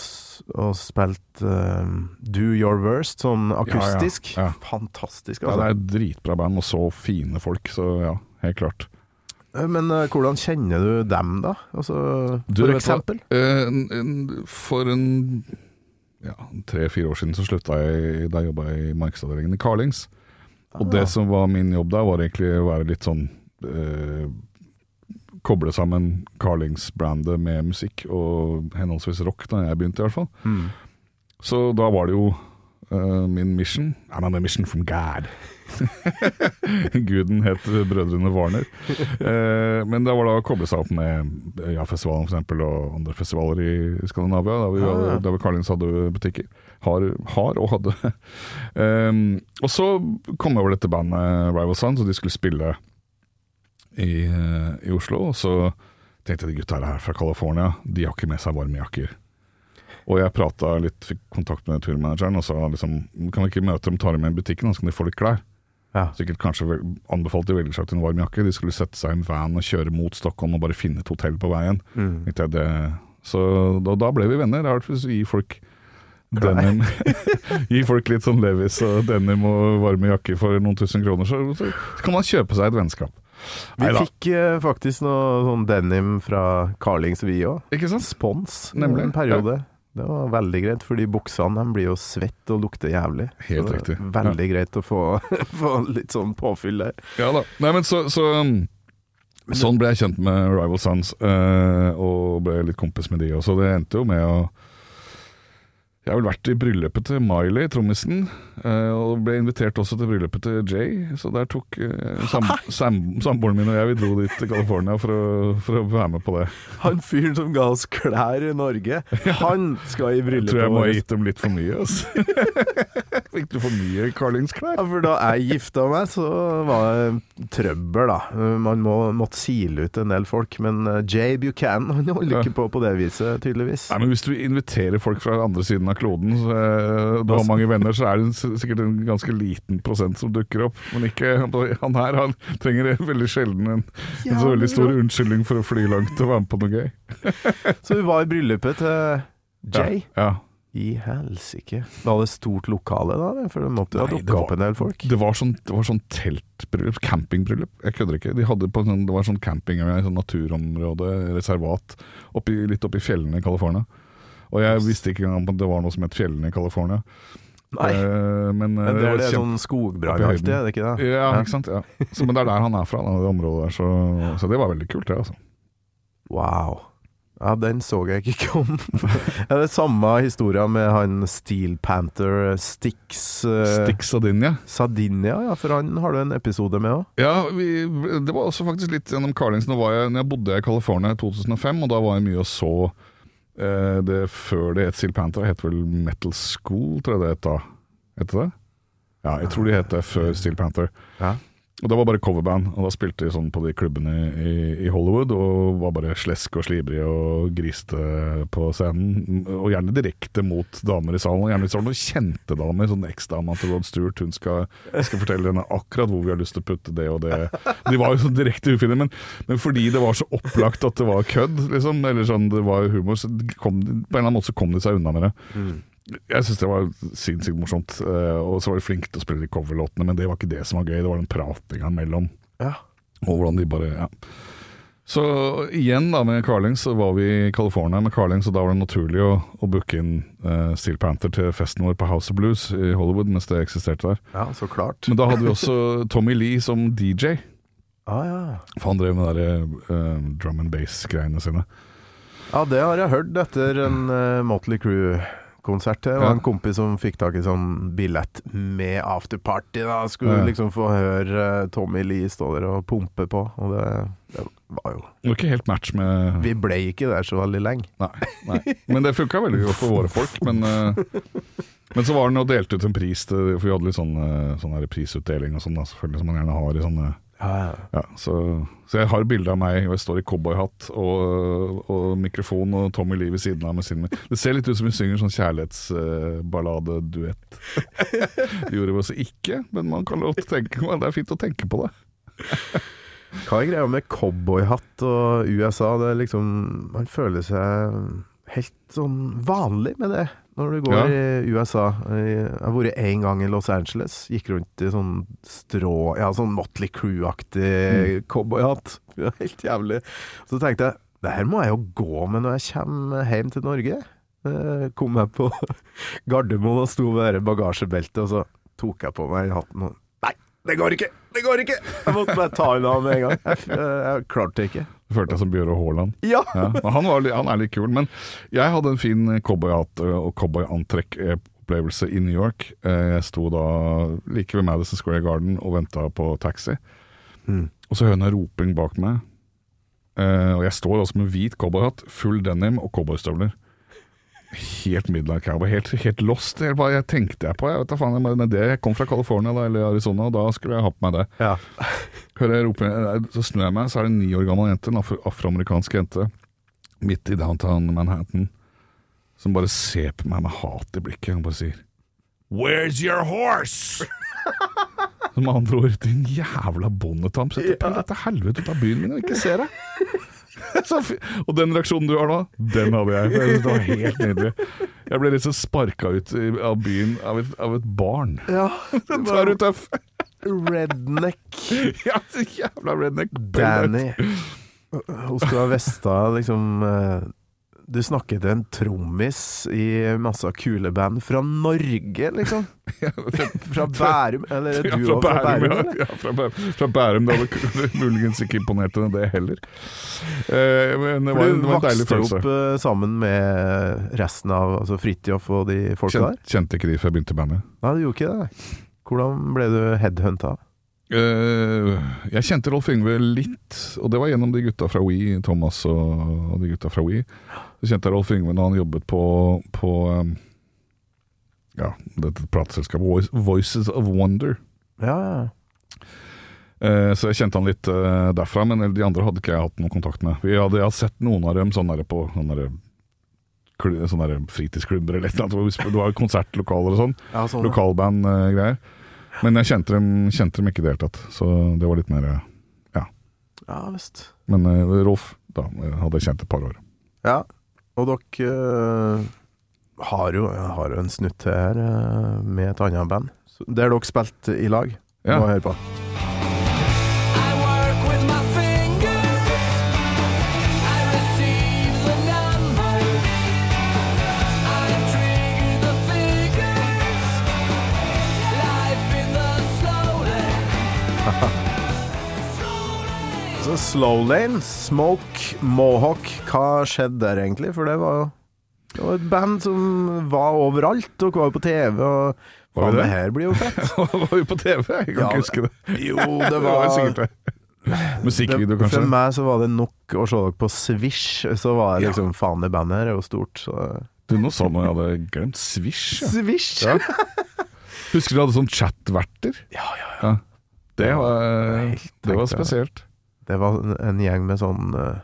og spilt uh, Do Your Worst, sånn akustisk.
Ja.
Fantastisk, altså.
det er dritbra band, og så fine folk, så ja, helt klart.
Eh, Men uh, hvordan kjenner du dem, da? Altså,
Du,
for eksempel?
hva? for en ja, tre-fire år siden så slutta jeg Da jobba jeg i markedsavdelingen i Carlings. Og
Ah.
det som var min jobb der, var egentlig å være litt sånn Koble sammen Carlings-brandet med musikk, og henholdsvis rock, da jeg begynte i hvert fall.
Mm.
Så da var det jo uh, min mission I'm on a mission from God. Guden het Brødrene Warner. Uh, men det var da å koble seg opp med Ja-festivalen for eksempel, og andre festivaler i Skandinavia, der vi,
ja.
der vi Carlings hadde butikker. Har, har og hadde. um, og så kom jeg over dette bandet Rival Sons, og de skulle spille i, eh, i Oslo. Og så tenkte jeg de gutta her fra California, de har ikke med seg varme jakker. Og jeg prata litt, fikk kontakt med turmanageren og sa liksom Kan vi ikke møte dem, ta dem med i butikken, så kan de få litt klær.
Ja.
Sikkert kanskje anbefalte de veldig seg til en varm jakke. De skulle sette seg i en van og kjøre mot Stockholm og bare finne et hotell på veien.
Mm.
Det, så da, da ble vi venner. Det er hvert gir folk denim Gi folk litt sånn Levis og denim og varme jakker for noen tusen kroner, så, så kan man kjøpe seg et vennskap.
Vi
Neida.
fikk eh, faktisk noe sånn denim fra Carlings, vi òg. Spons
Nemlig,
en periode. Det var veldig greit, fordi buksene blir jo svett og lukter jævlig.
Helt riktig.
Veldig greit å få, få litt sånn påfyll der.
Ja da. Nei, men så, så um, Sånn ble jeg kjent med Rival Sons, eh, og ble litt kompis med de også. Det endte jo med å Jeg har vel vært i bryllupet til Miley, trommisen, eh, og ble invitert også til bryllupet til Jay. Så der tok eh, sam, sam, samboeren min og jeg Vi dro dit til California for å, for å være med på det.
Han fyren som ga oss klær i Norge, han skal i
Jeg
vårt.
tror jeg må ha gitt dem litt for mye. Altså. Fikk du for mye Carlings-klær?
Ja, for da jeg gifta meg, så var det trøbbel, da. Man må, måtte sile ut en del folk. Men eh, Jay Buchanan han holder ikke på på det viset, tydeligvis.
Nei, men Hvis du inviterer folk fra andre siden av kloden, så, eh, du har mange venner, så er det sikkert en ganske liten prosent som dukker opp. Men ikke han her. Han trenger veldig sjelden en, en så veldig stor unnskyldning for å fly langt og være med på noe gøy.
Så vi var i bryllupet til Jay.
Ja.
I helsike. Var det stort lokale da? For det måtte jo ha dukka opp en del folk.
Det var sånn, det var sånn teltbryllup, campingbryllup. Jeg kødder ikke. De hadde på sånn, det var sånn camping, sånn naturområde, reservat, oppi, litt oppi fjellene i California. Og jeg visste ikke engang at det var noe som het Fjellene i California.
Nei,
Eh, men,
men det
er
var det sånn
skogbrannaktig,
er det ikke det?
Ja, ikke sant. Ja. Så, men det er der han er fra, det området der. Så, så det var veldig kult, det. altså.
Wow. Ja, den så jeg ikke komme. ja, det er samme historia med han Steel Panther Stix Stix
Stick Sardinia.
Sardinia, ja, for han har du en episode med òg.
Ja, vi, det var også faktisk litt gjennom Carlings. Nå var jeg, når jeg bodde i California i 2005, og da var jeg mye og så eh, det før det het Steel Panther, het vel Metal School, tror jeg det het da. Het det det? Ja, jeg tror de het det før Steel Panther.
Ja.
Og det var bare coverband, og da spilte de sånn på de klubbene i, i Hollywood, og var bare slesk og slibrig og griste på scenen. Og gjerne direkte mot damer i salen. Og gjerne hvis det var noen kjente damer, sånn eksdama til Rod Stewart, hun skal, skal fortelle henne akkurat hvor vi har lyst til å putte det og det. De var jo så direkte ufine, men, men fordi det var så opplagt at det var kødd, liksom, eller sånn det var humor, så kom, på en eller annen måte så kom de seg unna med det. Jeg syns det var sinnssykt morsomt, eh, og så var de flinke til å spille de coverlåtene, men det var ikke det som var gøy, det var den pratinga mellom,
Ja.
og hvordan de bare ja. Så igjen da med Carlings, så var vi i California med Carlings, og da var det naturlig å, å booke inn uh, Steel Panther til festen vår på House of Blues i Hollywood, mens det eksisterte der.
ja, så klart.
Men da hadde vi også Tommy Lee som DJ,
Ah, ja.
for han drev med de der, drum and bass-greiene sine.
ja, det har jeg hørt etter en uh, Motley Crew-konsert. Det var
Ja.
en kompis som fikk tak i sånn billett med afterparty. da Skulle
Ja.
liksom få høre eh, Tommy Lee stå der og pumpe på. Og det, det var jo
Det var ikke helt match med
Vi ble ikke der så veldig lenge.
Nei, nei. Men det funka veldig godt for våre folk. Men, eh, men så var den og delte ut en pris, til, for vi hadde litt sånn, eh, sånn prisutdeling og sånn, selvfølgelig, som man gjerne har i sånne ja, så, så jeg har bilde av meg, og jeg står i cowboyhatt og, og mikrofon og Tommy Lee ved siden av med sin Det ser litt ut som vi synger sånn kjærlighetsballadeduett. det gjorde vi også ikke, men man kan lov til å tenke det er fint å tenke på det.
Hva er greia med cowboyhatt og USA? Det liksom Man føler seg helt sånn vanlig med det når du går
Ja.
i USA. Jeg har vært én gang i Los Angeles. Gikk rundt i sånn strå Ja, sånn Motley Crew-aktig cowboyhatt. Det Helt jævlig. Så tenkte jeg det her må jeg jo gå med når jeg kommer hjem til Norge. Eh, Kom jeg på Gardermoen og sto med bagasjebeltet, og så tok jeg på meg hatten og det går ikke! Det går ikke! Jeg måtte bare ta den av med en gang. Jeg, jeg klarte det ikke.
Du følte deg som Bjøre Haaland.
Ja!
Ja, han, var, han er litt kul. Men jeg hadde en fin cowboyhatt og cowboyantrekk-opplevelse i New York. Eh, Jeg sto da like ved Madison Square Garden og venta på taxi. Og så hører jeg en roping bak meg. Eh, og jeg står også med hvit cowboyhatt, full denim og cowboystøvler. Helt midnight cowboy, helt, helt lost. Helt Hva jeg tenkte jeg på? Jeg vet da faen, men det, jeg kom fra California da, eller Arizona, og da skulle jeg ha på meg det.
Ja.
Hører jeg rope, eh, så snur jeg meg, så er det en ni år gammel jente, en afro afroamerikansk jente, midt i downtown Manhattan, som bare ser på meg med hat i blikket og bare sier Where's your horse? Med andre ord, din jævla bondetamp, sett deg ja. til helvete ut av byen min og ikke se deg. Og den reaksjonen du har nå, den hadde jeg. Det var helt nydelig. Jeg ble litt så sparka ut av byen av et, av et barn.
ja.
Den tar du tøff.
Redneck
Ja, så jævla redneck.
Danny. Hun skulle ha vesta liksom eh, Du snakker til en trommis i masse kule band fra Norge, liksom. Fra Bærum. Eller er
Ja,
du
fra
fra
Bærum,
Bærum,
ja. ja fra, Bærum, fra Bærum. Det hadde muligens ikke imponert henne, det heller. Eh, men det var, en- det var en deilig
vokste opp eh, sammen med resten av altså Fridtjof og de folka
Kjente,
der?
kjente ikke de før jeg begynte i bandet.
Nei, du gjorde ikke det. Hvordan ble du headhunta?
Eh, jeg kjente Rolf Yngve litt, og det var gjennom de gutta fra We, Thomas og, de gutta fra We. Så kjente jeg Rolf Yngve når han jobbet på, på um, ja, dette plateselskapet Voice, Voices of Wonder.
Ja, ja.
Uh, så jeg kjente han litt uh, derfra, men de andre hadde ikke jeg hatt noen kontakt med. Vi hadde, jeg hadde sett noen av dem sånn der på sånne der, sånne der fritidsklubber eller et eller annet. Det var konsertlokaler og sånn.
ja sånn, Lokalbandgreier.
Lokalband-greier. Men jeg kjente dem, kjente dem ikke i det hele tatt, så det var litt mer Ja.
ja visst.
Men eh, Rolf da eh, hadde jeg kjent et par år.
Ja, og dere uh, har, jo, har jo en snutt til her uh, med et annet band, der dere spilte i lag.
Ja.
Må høre på. Slowlane, Smoke, Mohawk, hva skjedde der egentlig? For det var jo det var et band som var overalt, og var jo på TV, og
Var
faen,
det
det her blir jo fett.
var vi på TV? Jeg kan
Ja,
ikke huske det.
Jo, det
Det var
var
sikkert det. Musikkvideo, kanskje?
For meg så var det nok å se dere på Swish, så var det liksom faen, det bandet her er jo stort, så
Du, nå sa noe jeg hadde glemt. Swish, ja.
Swish!
Ja. Husker du hadde sånn chatverter?
Ja, ja, ja.
Det var, det var
ja.
spesielt.
Det var en- en gjeng med sånn eh,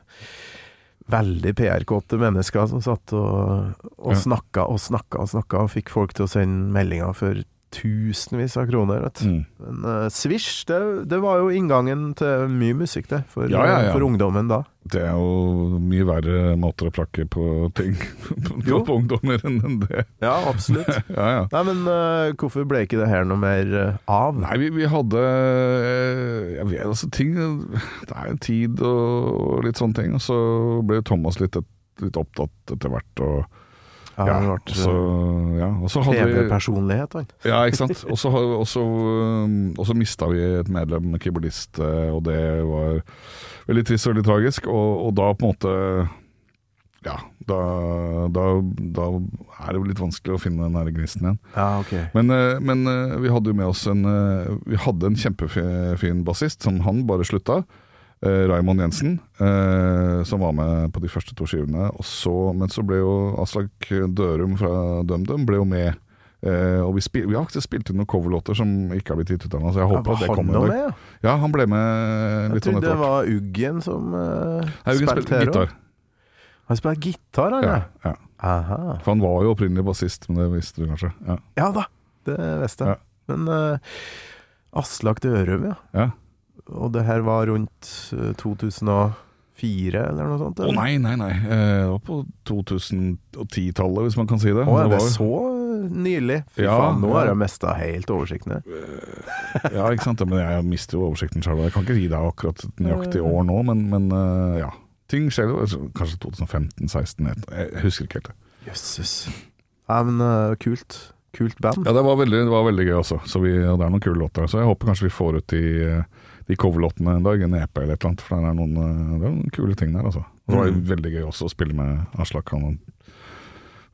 veldig PR-kåte mennesker som satt og, og snakka og snakka og snakka, og fikk folk til å sende meldinger for tusenvis av kroner. Vet.
Mm.
Men uh, Swish, det, det var jo inngangen til mye musikk, det, for,
Ja, ja, ja.
for ungdommen da.
Det er jo mye verre måter å plakke på ting på, på ungdommer enn det.
Ja, absolutt.
Ja, ja.
Nei, men uh, hvorfor ble ikke det her noe mer uh, av?
Nei, vi, vi hadde eh, Jeg vet altså ting Det er jo tid og litt sånne ting. Og så ble Thomas litt, litt opptatt etter hvert. Og,
Ja,
og
ble
så, ja, Også hadde vi
TV-personlighet, han.
Ja, ikke sant. Og så mista vi et medlem, keyboardist, eh, og det var veldig trist og veldig tragisk. Og, og da på en måte Ja, da, da, da er det jo litt vanskelig å finne den nære gnisten igjen.
Ja, okay.
Men, eh, men eh, vi hadde jo med oss en eh, Vi hadde en kjempefin bassist som han bare slutta. Uh, Raymond Jensen, eh, som var med på de første to skivene. Og så, men så ble jo Aslak Dørum fra DumDum ble jo med. eh, og vi, spil, vi har faktisk spilt inn noen coverlåter som ikke har blitt gitt ut ennå, så jeg
Ja,
håper
var
at det kommer
med, ja?
Ja, han ble med
Jeg
litt sånn
trodde det var Uggen som uh,
Nei, Jørgen
spilte
gitar.
Han spiller gitar, han,
Ja,
ja.
ja.
Aha.
For han var jo opprinnelig bassist, men det visste du kanskje. Ja.
Ja da, det visste jeg.
Ja.
Men uh, Aslak Dørum, ja.
ja.
Og det her var rundt eh, 2004, eller noe sånt?
Å
oh,
nei, nei, nei. Eh, Det var på 2010-tallet, hvis man kan si det.
Å, er
Det
det
var-
så nylig? Fy
Ja,
faen, nå
ja.
har jeg mista helt oversikten.
Ja, ikke sant. Men jeg mister jo oversikten sjøl. Jeg kan ikke gi deg akkurat et nøyaktig år nå, men, men eh, ja. Ting skjer jo. altså, Kanskje 2015-16, jeg husker ikke helt det.
Jøsses. Nei, men eh, kult. Kult band.
Ja, det var veldig, det var veldig gøy også. Så vi, det er noen kule låter. Så jeg håper kanskje vi får ut de, de coverlåtene en dag, en EP eller et eller annet. For det er noen, eh, det er noen kule ting der, altså. Og det var jo
Mm.
veldig gøy også å spille med Aslak. Han er en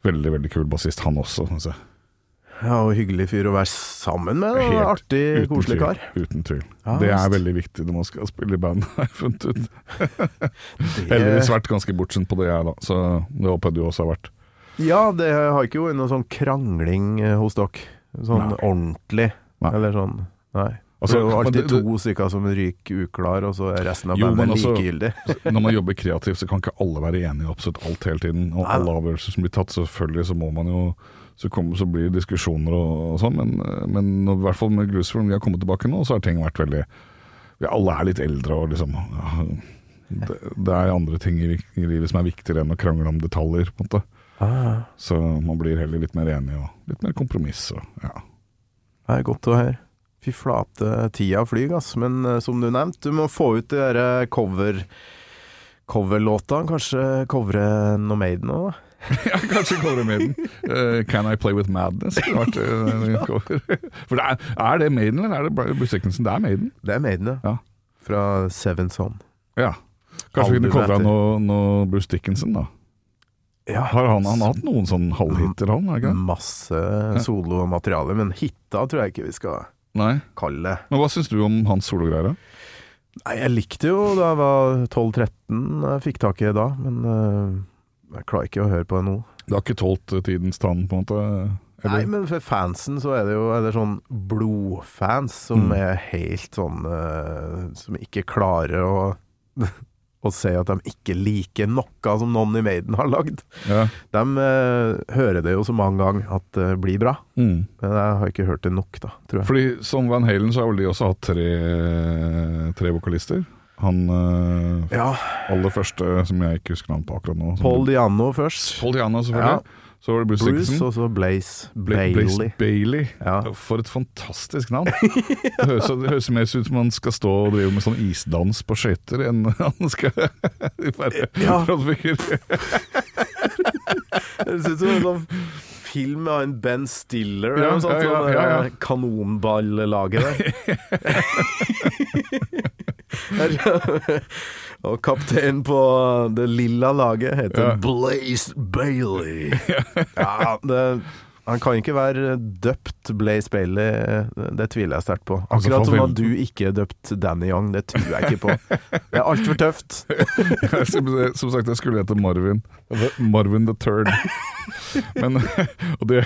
veldig, veldig kul bassist, han også. Synes jeg.
Ja, og hyggelig fyr å være sammen med. da.
Helt
Artig, koselig kar.
Uten tvil.
Ja,
det er veldig viktig når man skal spille i band, har jeg funnet ut.
Det-
Heldigvis vært ganske bortskjemt på det, jeg, da. Så det håper jeg du også har vært.
Ja, det har ikke vært noe sånn krangling eh, hos dere. Sånn
Nei.
ordentlig.
Nei.
Eller sånn Nei.
Altså,
så er alltid
det- det-
to stykker som ryker uklar, og så er resten av bandet
altså-
likegyldig.
Når man jobber kreativt, så kan ikke alle være enige i absolutt alt hele tiden. Og
Nei.
alle avgjørelser som blir tatt, selvfølgelig så må man jo Så, kommer, så blir det diskusjoner og, og sånn, men, men når, i hvert fall med Glucifer, når vi har kommet tilbake nå, så har ting vært veldig Vi alle er litt eldre og liksom ja, det, det er andre ting i, i livet som er viktigere enn å krangle om detaljer, på en måte.
Ah,
Så man blir heller litt mer enig og litt mer kompromiss. Og, ja.
det er godt å høre. Fy flate, tida flyr, ass. Men uh, som du nevnte, du må få ut de derre eh, cover coverlåta. Kanskje covre noe Maiden òg, da?
Ja, kanskje covre Maiden. Uh, Can I Play With Madness? Vært, uh, cover. For det er, er det Maiden, eller er det Bruce Dickinson? Det er Maiden.
Det er Maiden, ja.
Ja.
Fra Seven Son.
Ja. Kanskje vi kunne covra noe, noe Bruce Dickinson, da.
Ja.
Har han, han hatt noen sånn halvhiter, han?
Masse solomateriale, men hitta tror jeg ikke vi skal
Nei.
kalle det.
Men hva syns du om hans sologreier?
Nei, jeg likte jo da jeg var 12-13, jeg fikk tak i det da, men uh, jeg klarer ikke å høre på det nå.
Det har ikke tålt eh, tidens tann, på en måte? Eller?
Nei, men for fansen så er det jo er det sånn blodfans som
Mm.
er helt sånn uh, Som ikke klarer å å se at de ikke liker noe som noen i Maiden har lagd.
Ja.
De uh, hører det jo så mange ganger at det blir bra,
Mm.
men jeg har ikke hørt det nok, da, tror jeg.
Fordi som Van Halen så har vel de også hatt tre, tre vokalister. Han uh,
Ja,
aller første som jeg ikke husker navnet på akkurat nå.
Paul Diano først.
Paul Diano, selvfølgelig. Så var det Bruce,
Bruce,
Dickinson.
og så Blaze
Bla- Blaze
Bailey.
Bailey.
Ja.
For et fantastisk navn. Det høres, det høres mer ut som han skal stå og drive med sånn isdans på skøyter enn han skal være
Ja.
frontfigur.
Det høres ut som en sånn film av en Ben Stiller eller
Ja,
noe sånt.
ja, ja,
sånn,
ja, ja.
eh, Kanonballaget der. Og kaptein på det lilla laget heter
Ja.
Blaze Bailey. Ja, det, han kan ikke være døpt Blaze Bailey, det tviler jeg sterkt på.
Altså,
Akkurat som at du ikke er døpt Danny Young, det tror jeg ikke på. Det er altfor tøft.
som, sagt, jeg skulle hete Marvin. Marvin the Third. Men, og, det,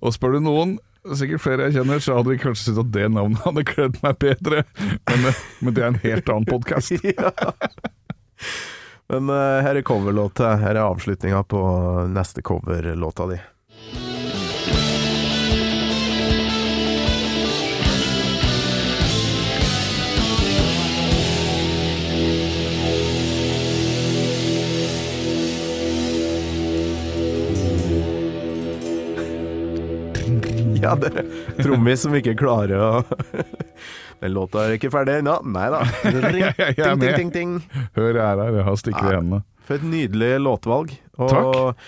og spør du noen, sikkert flere jeg kjenner, så hadde de kanskje syntes at det navnet hadde kledd meg bedre. Men, men det er en helt annen podkast.
ja. Men eh, her er coverlåta. Her er avslutninga på neste coverlåta di. Ja, det er trommis som ikke klarer å Den låta er ikke ferdig ennå. Nei da. Ting, ting, ting.
Hør er her, jeg har stikker i hendene.
For et nydelig låtvalg. Og
Takk.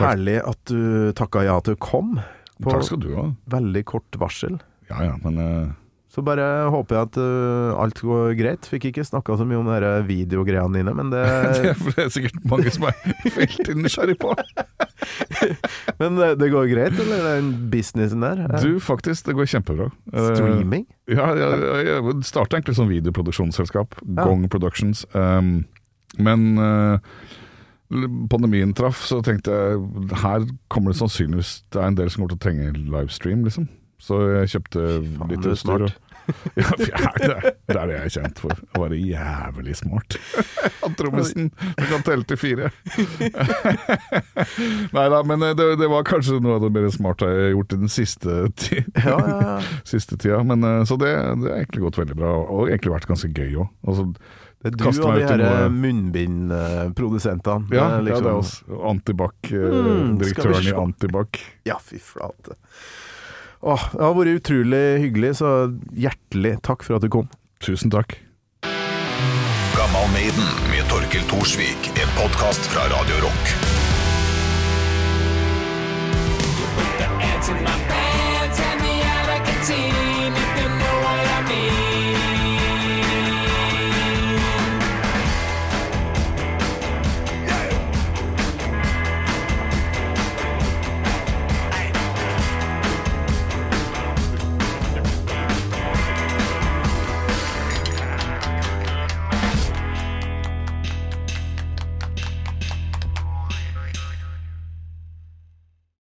herlig at du takka ja til å komme på
Takk skal du ha.
veldig kort varsel.
Ja ja, men eh,
Så bare håper jeg at uh, alt går greit. Fikk ikke snakka så mye om de videogreiene dine, men det,
det er det er sikkert mange som er veldig nysgjerrig på.
men det, det går greit, eller den businessen der? Eh,
Du, faktisk, det går kjempebra. Streaming?
Streaming?
Ja, jeg, jeg, jeg starta egentlig som videoproduksjonsselskap, Gong Productions. Um, men uh, pandemien traff, så tenkte jeg her kommer det sannsynligvis Det er en del som kommer til å trenge livestream, liksom. Så jeg kjøpte
faen,
litt
er
utstyr. Ja, er det, er det jeg er kjent for. Å være jævlig smart. Han trommisen du kan telle til fire. Nei da, men det, det var kanskje noe av det mer smarte jeg har gjort i den siste, ti,
Ja, ja, ja.
siste tida. Men, eh, så det, det har egentlig gått veldig bra, og egentlig vært ganske gøy òg. Altså,
Det er du
Kaste
og de her munnbindprodusentene.
ja,
er
ja, det er oss. Antibac-direktøren
Mm,
i. Antibac.
Ja, fy flate. Åh, det har vært utrolig hyggelig, så hjertelig takk for at du kom.
Tusen takk.
Gammal Maiden med Torkil Thorsvik, en podkast fra Radio Rock.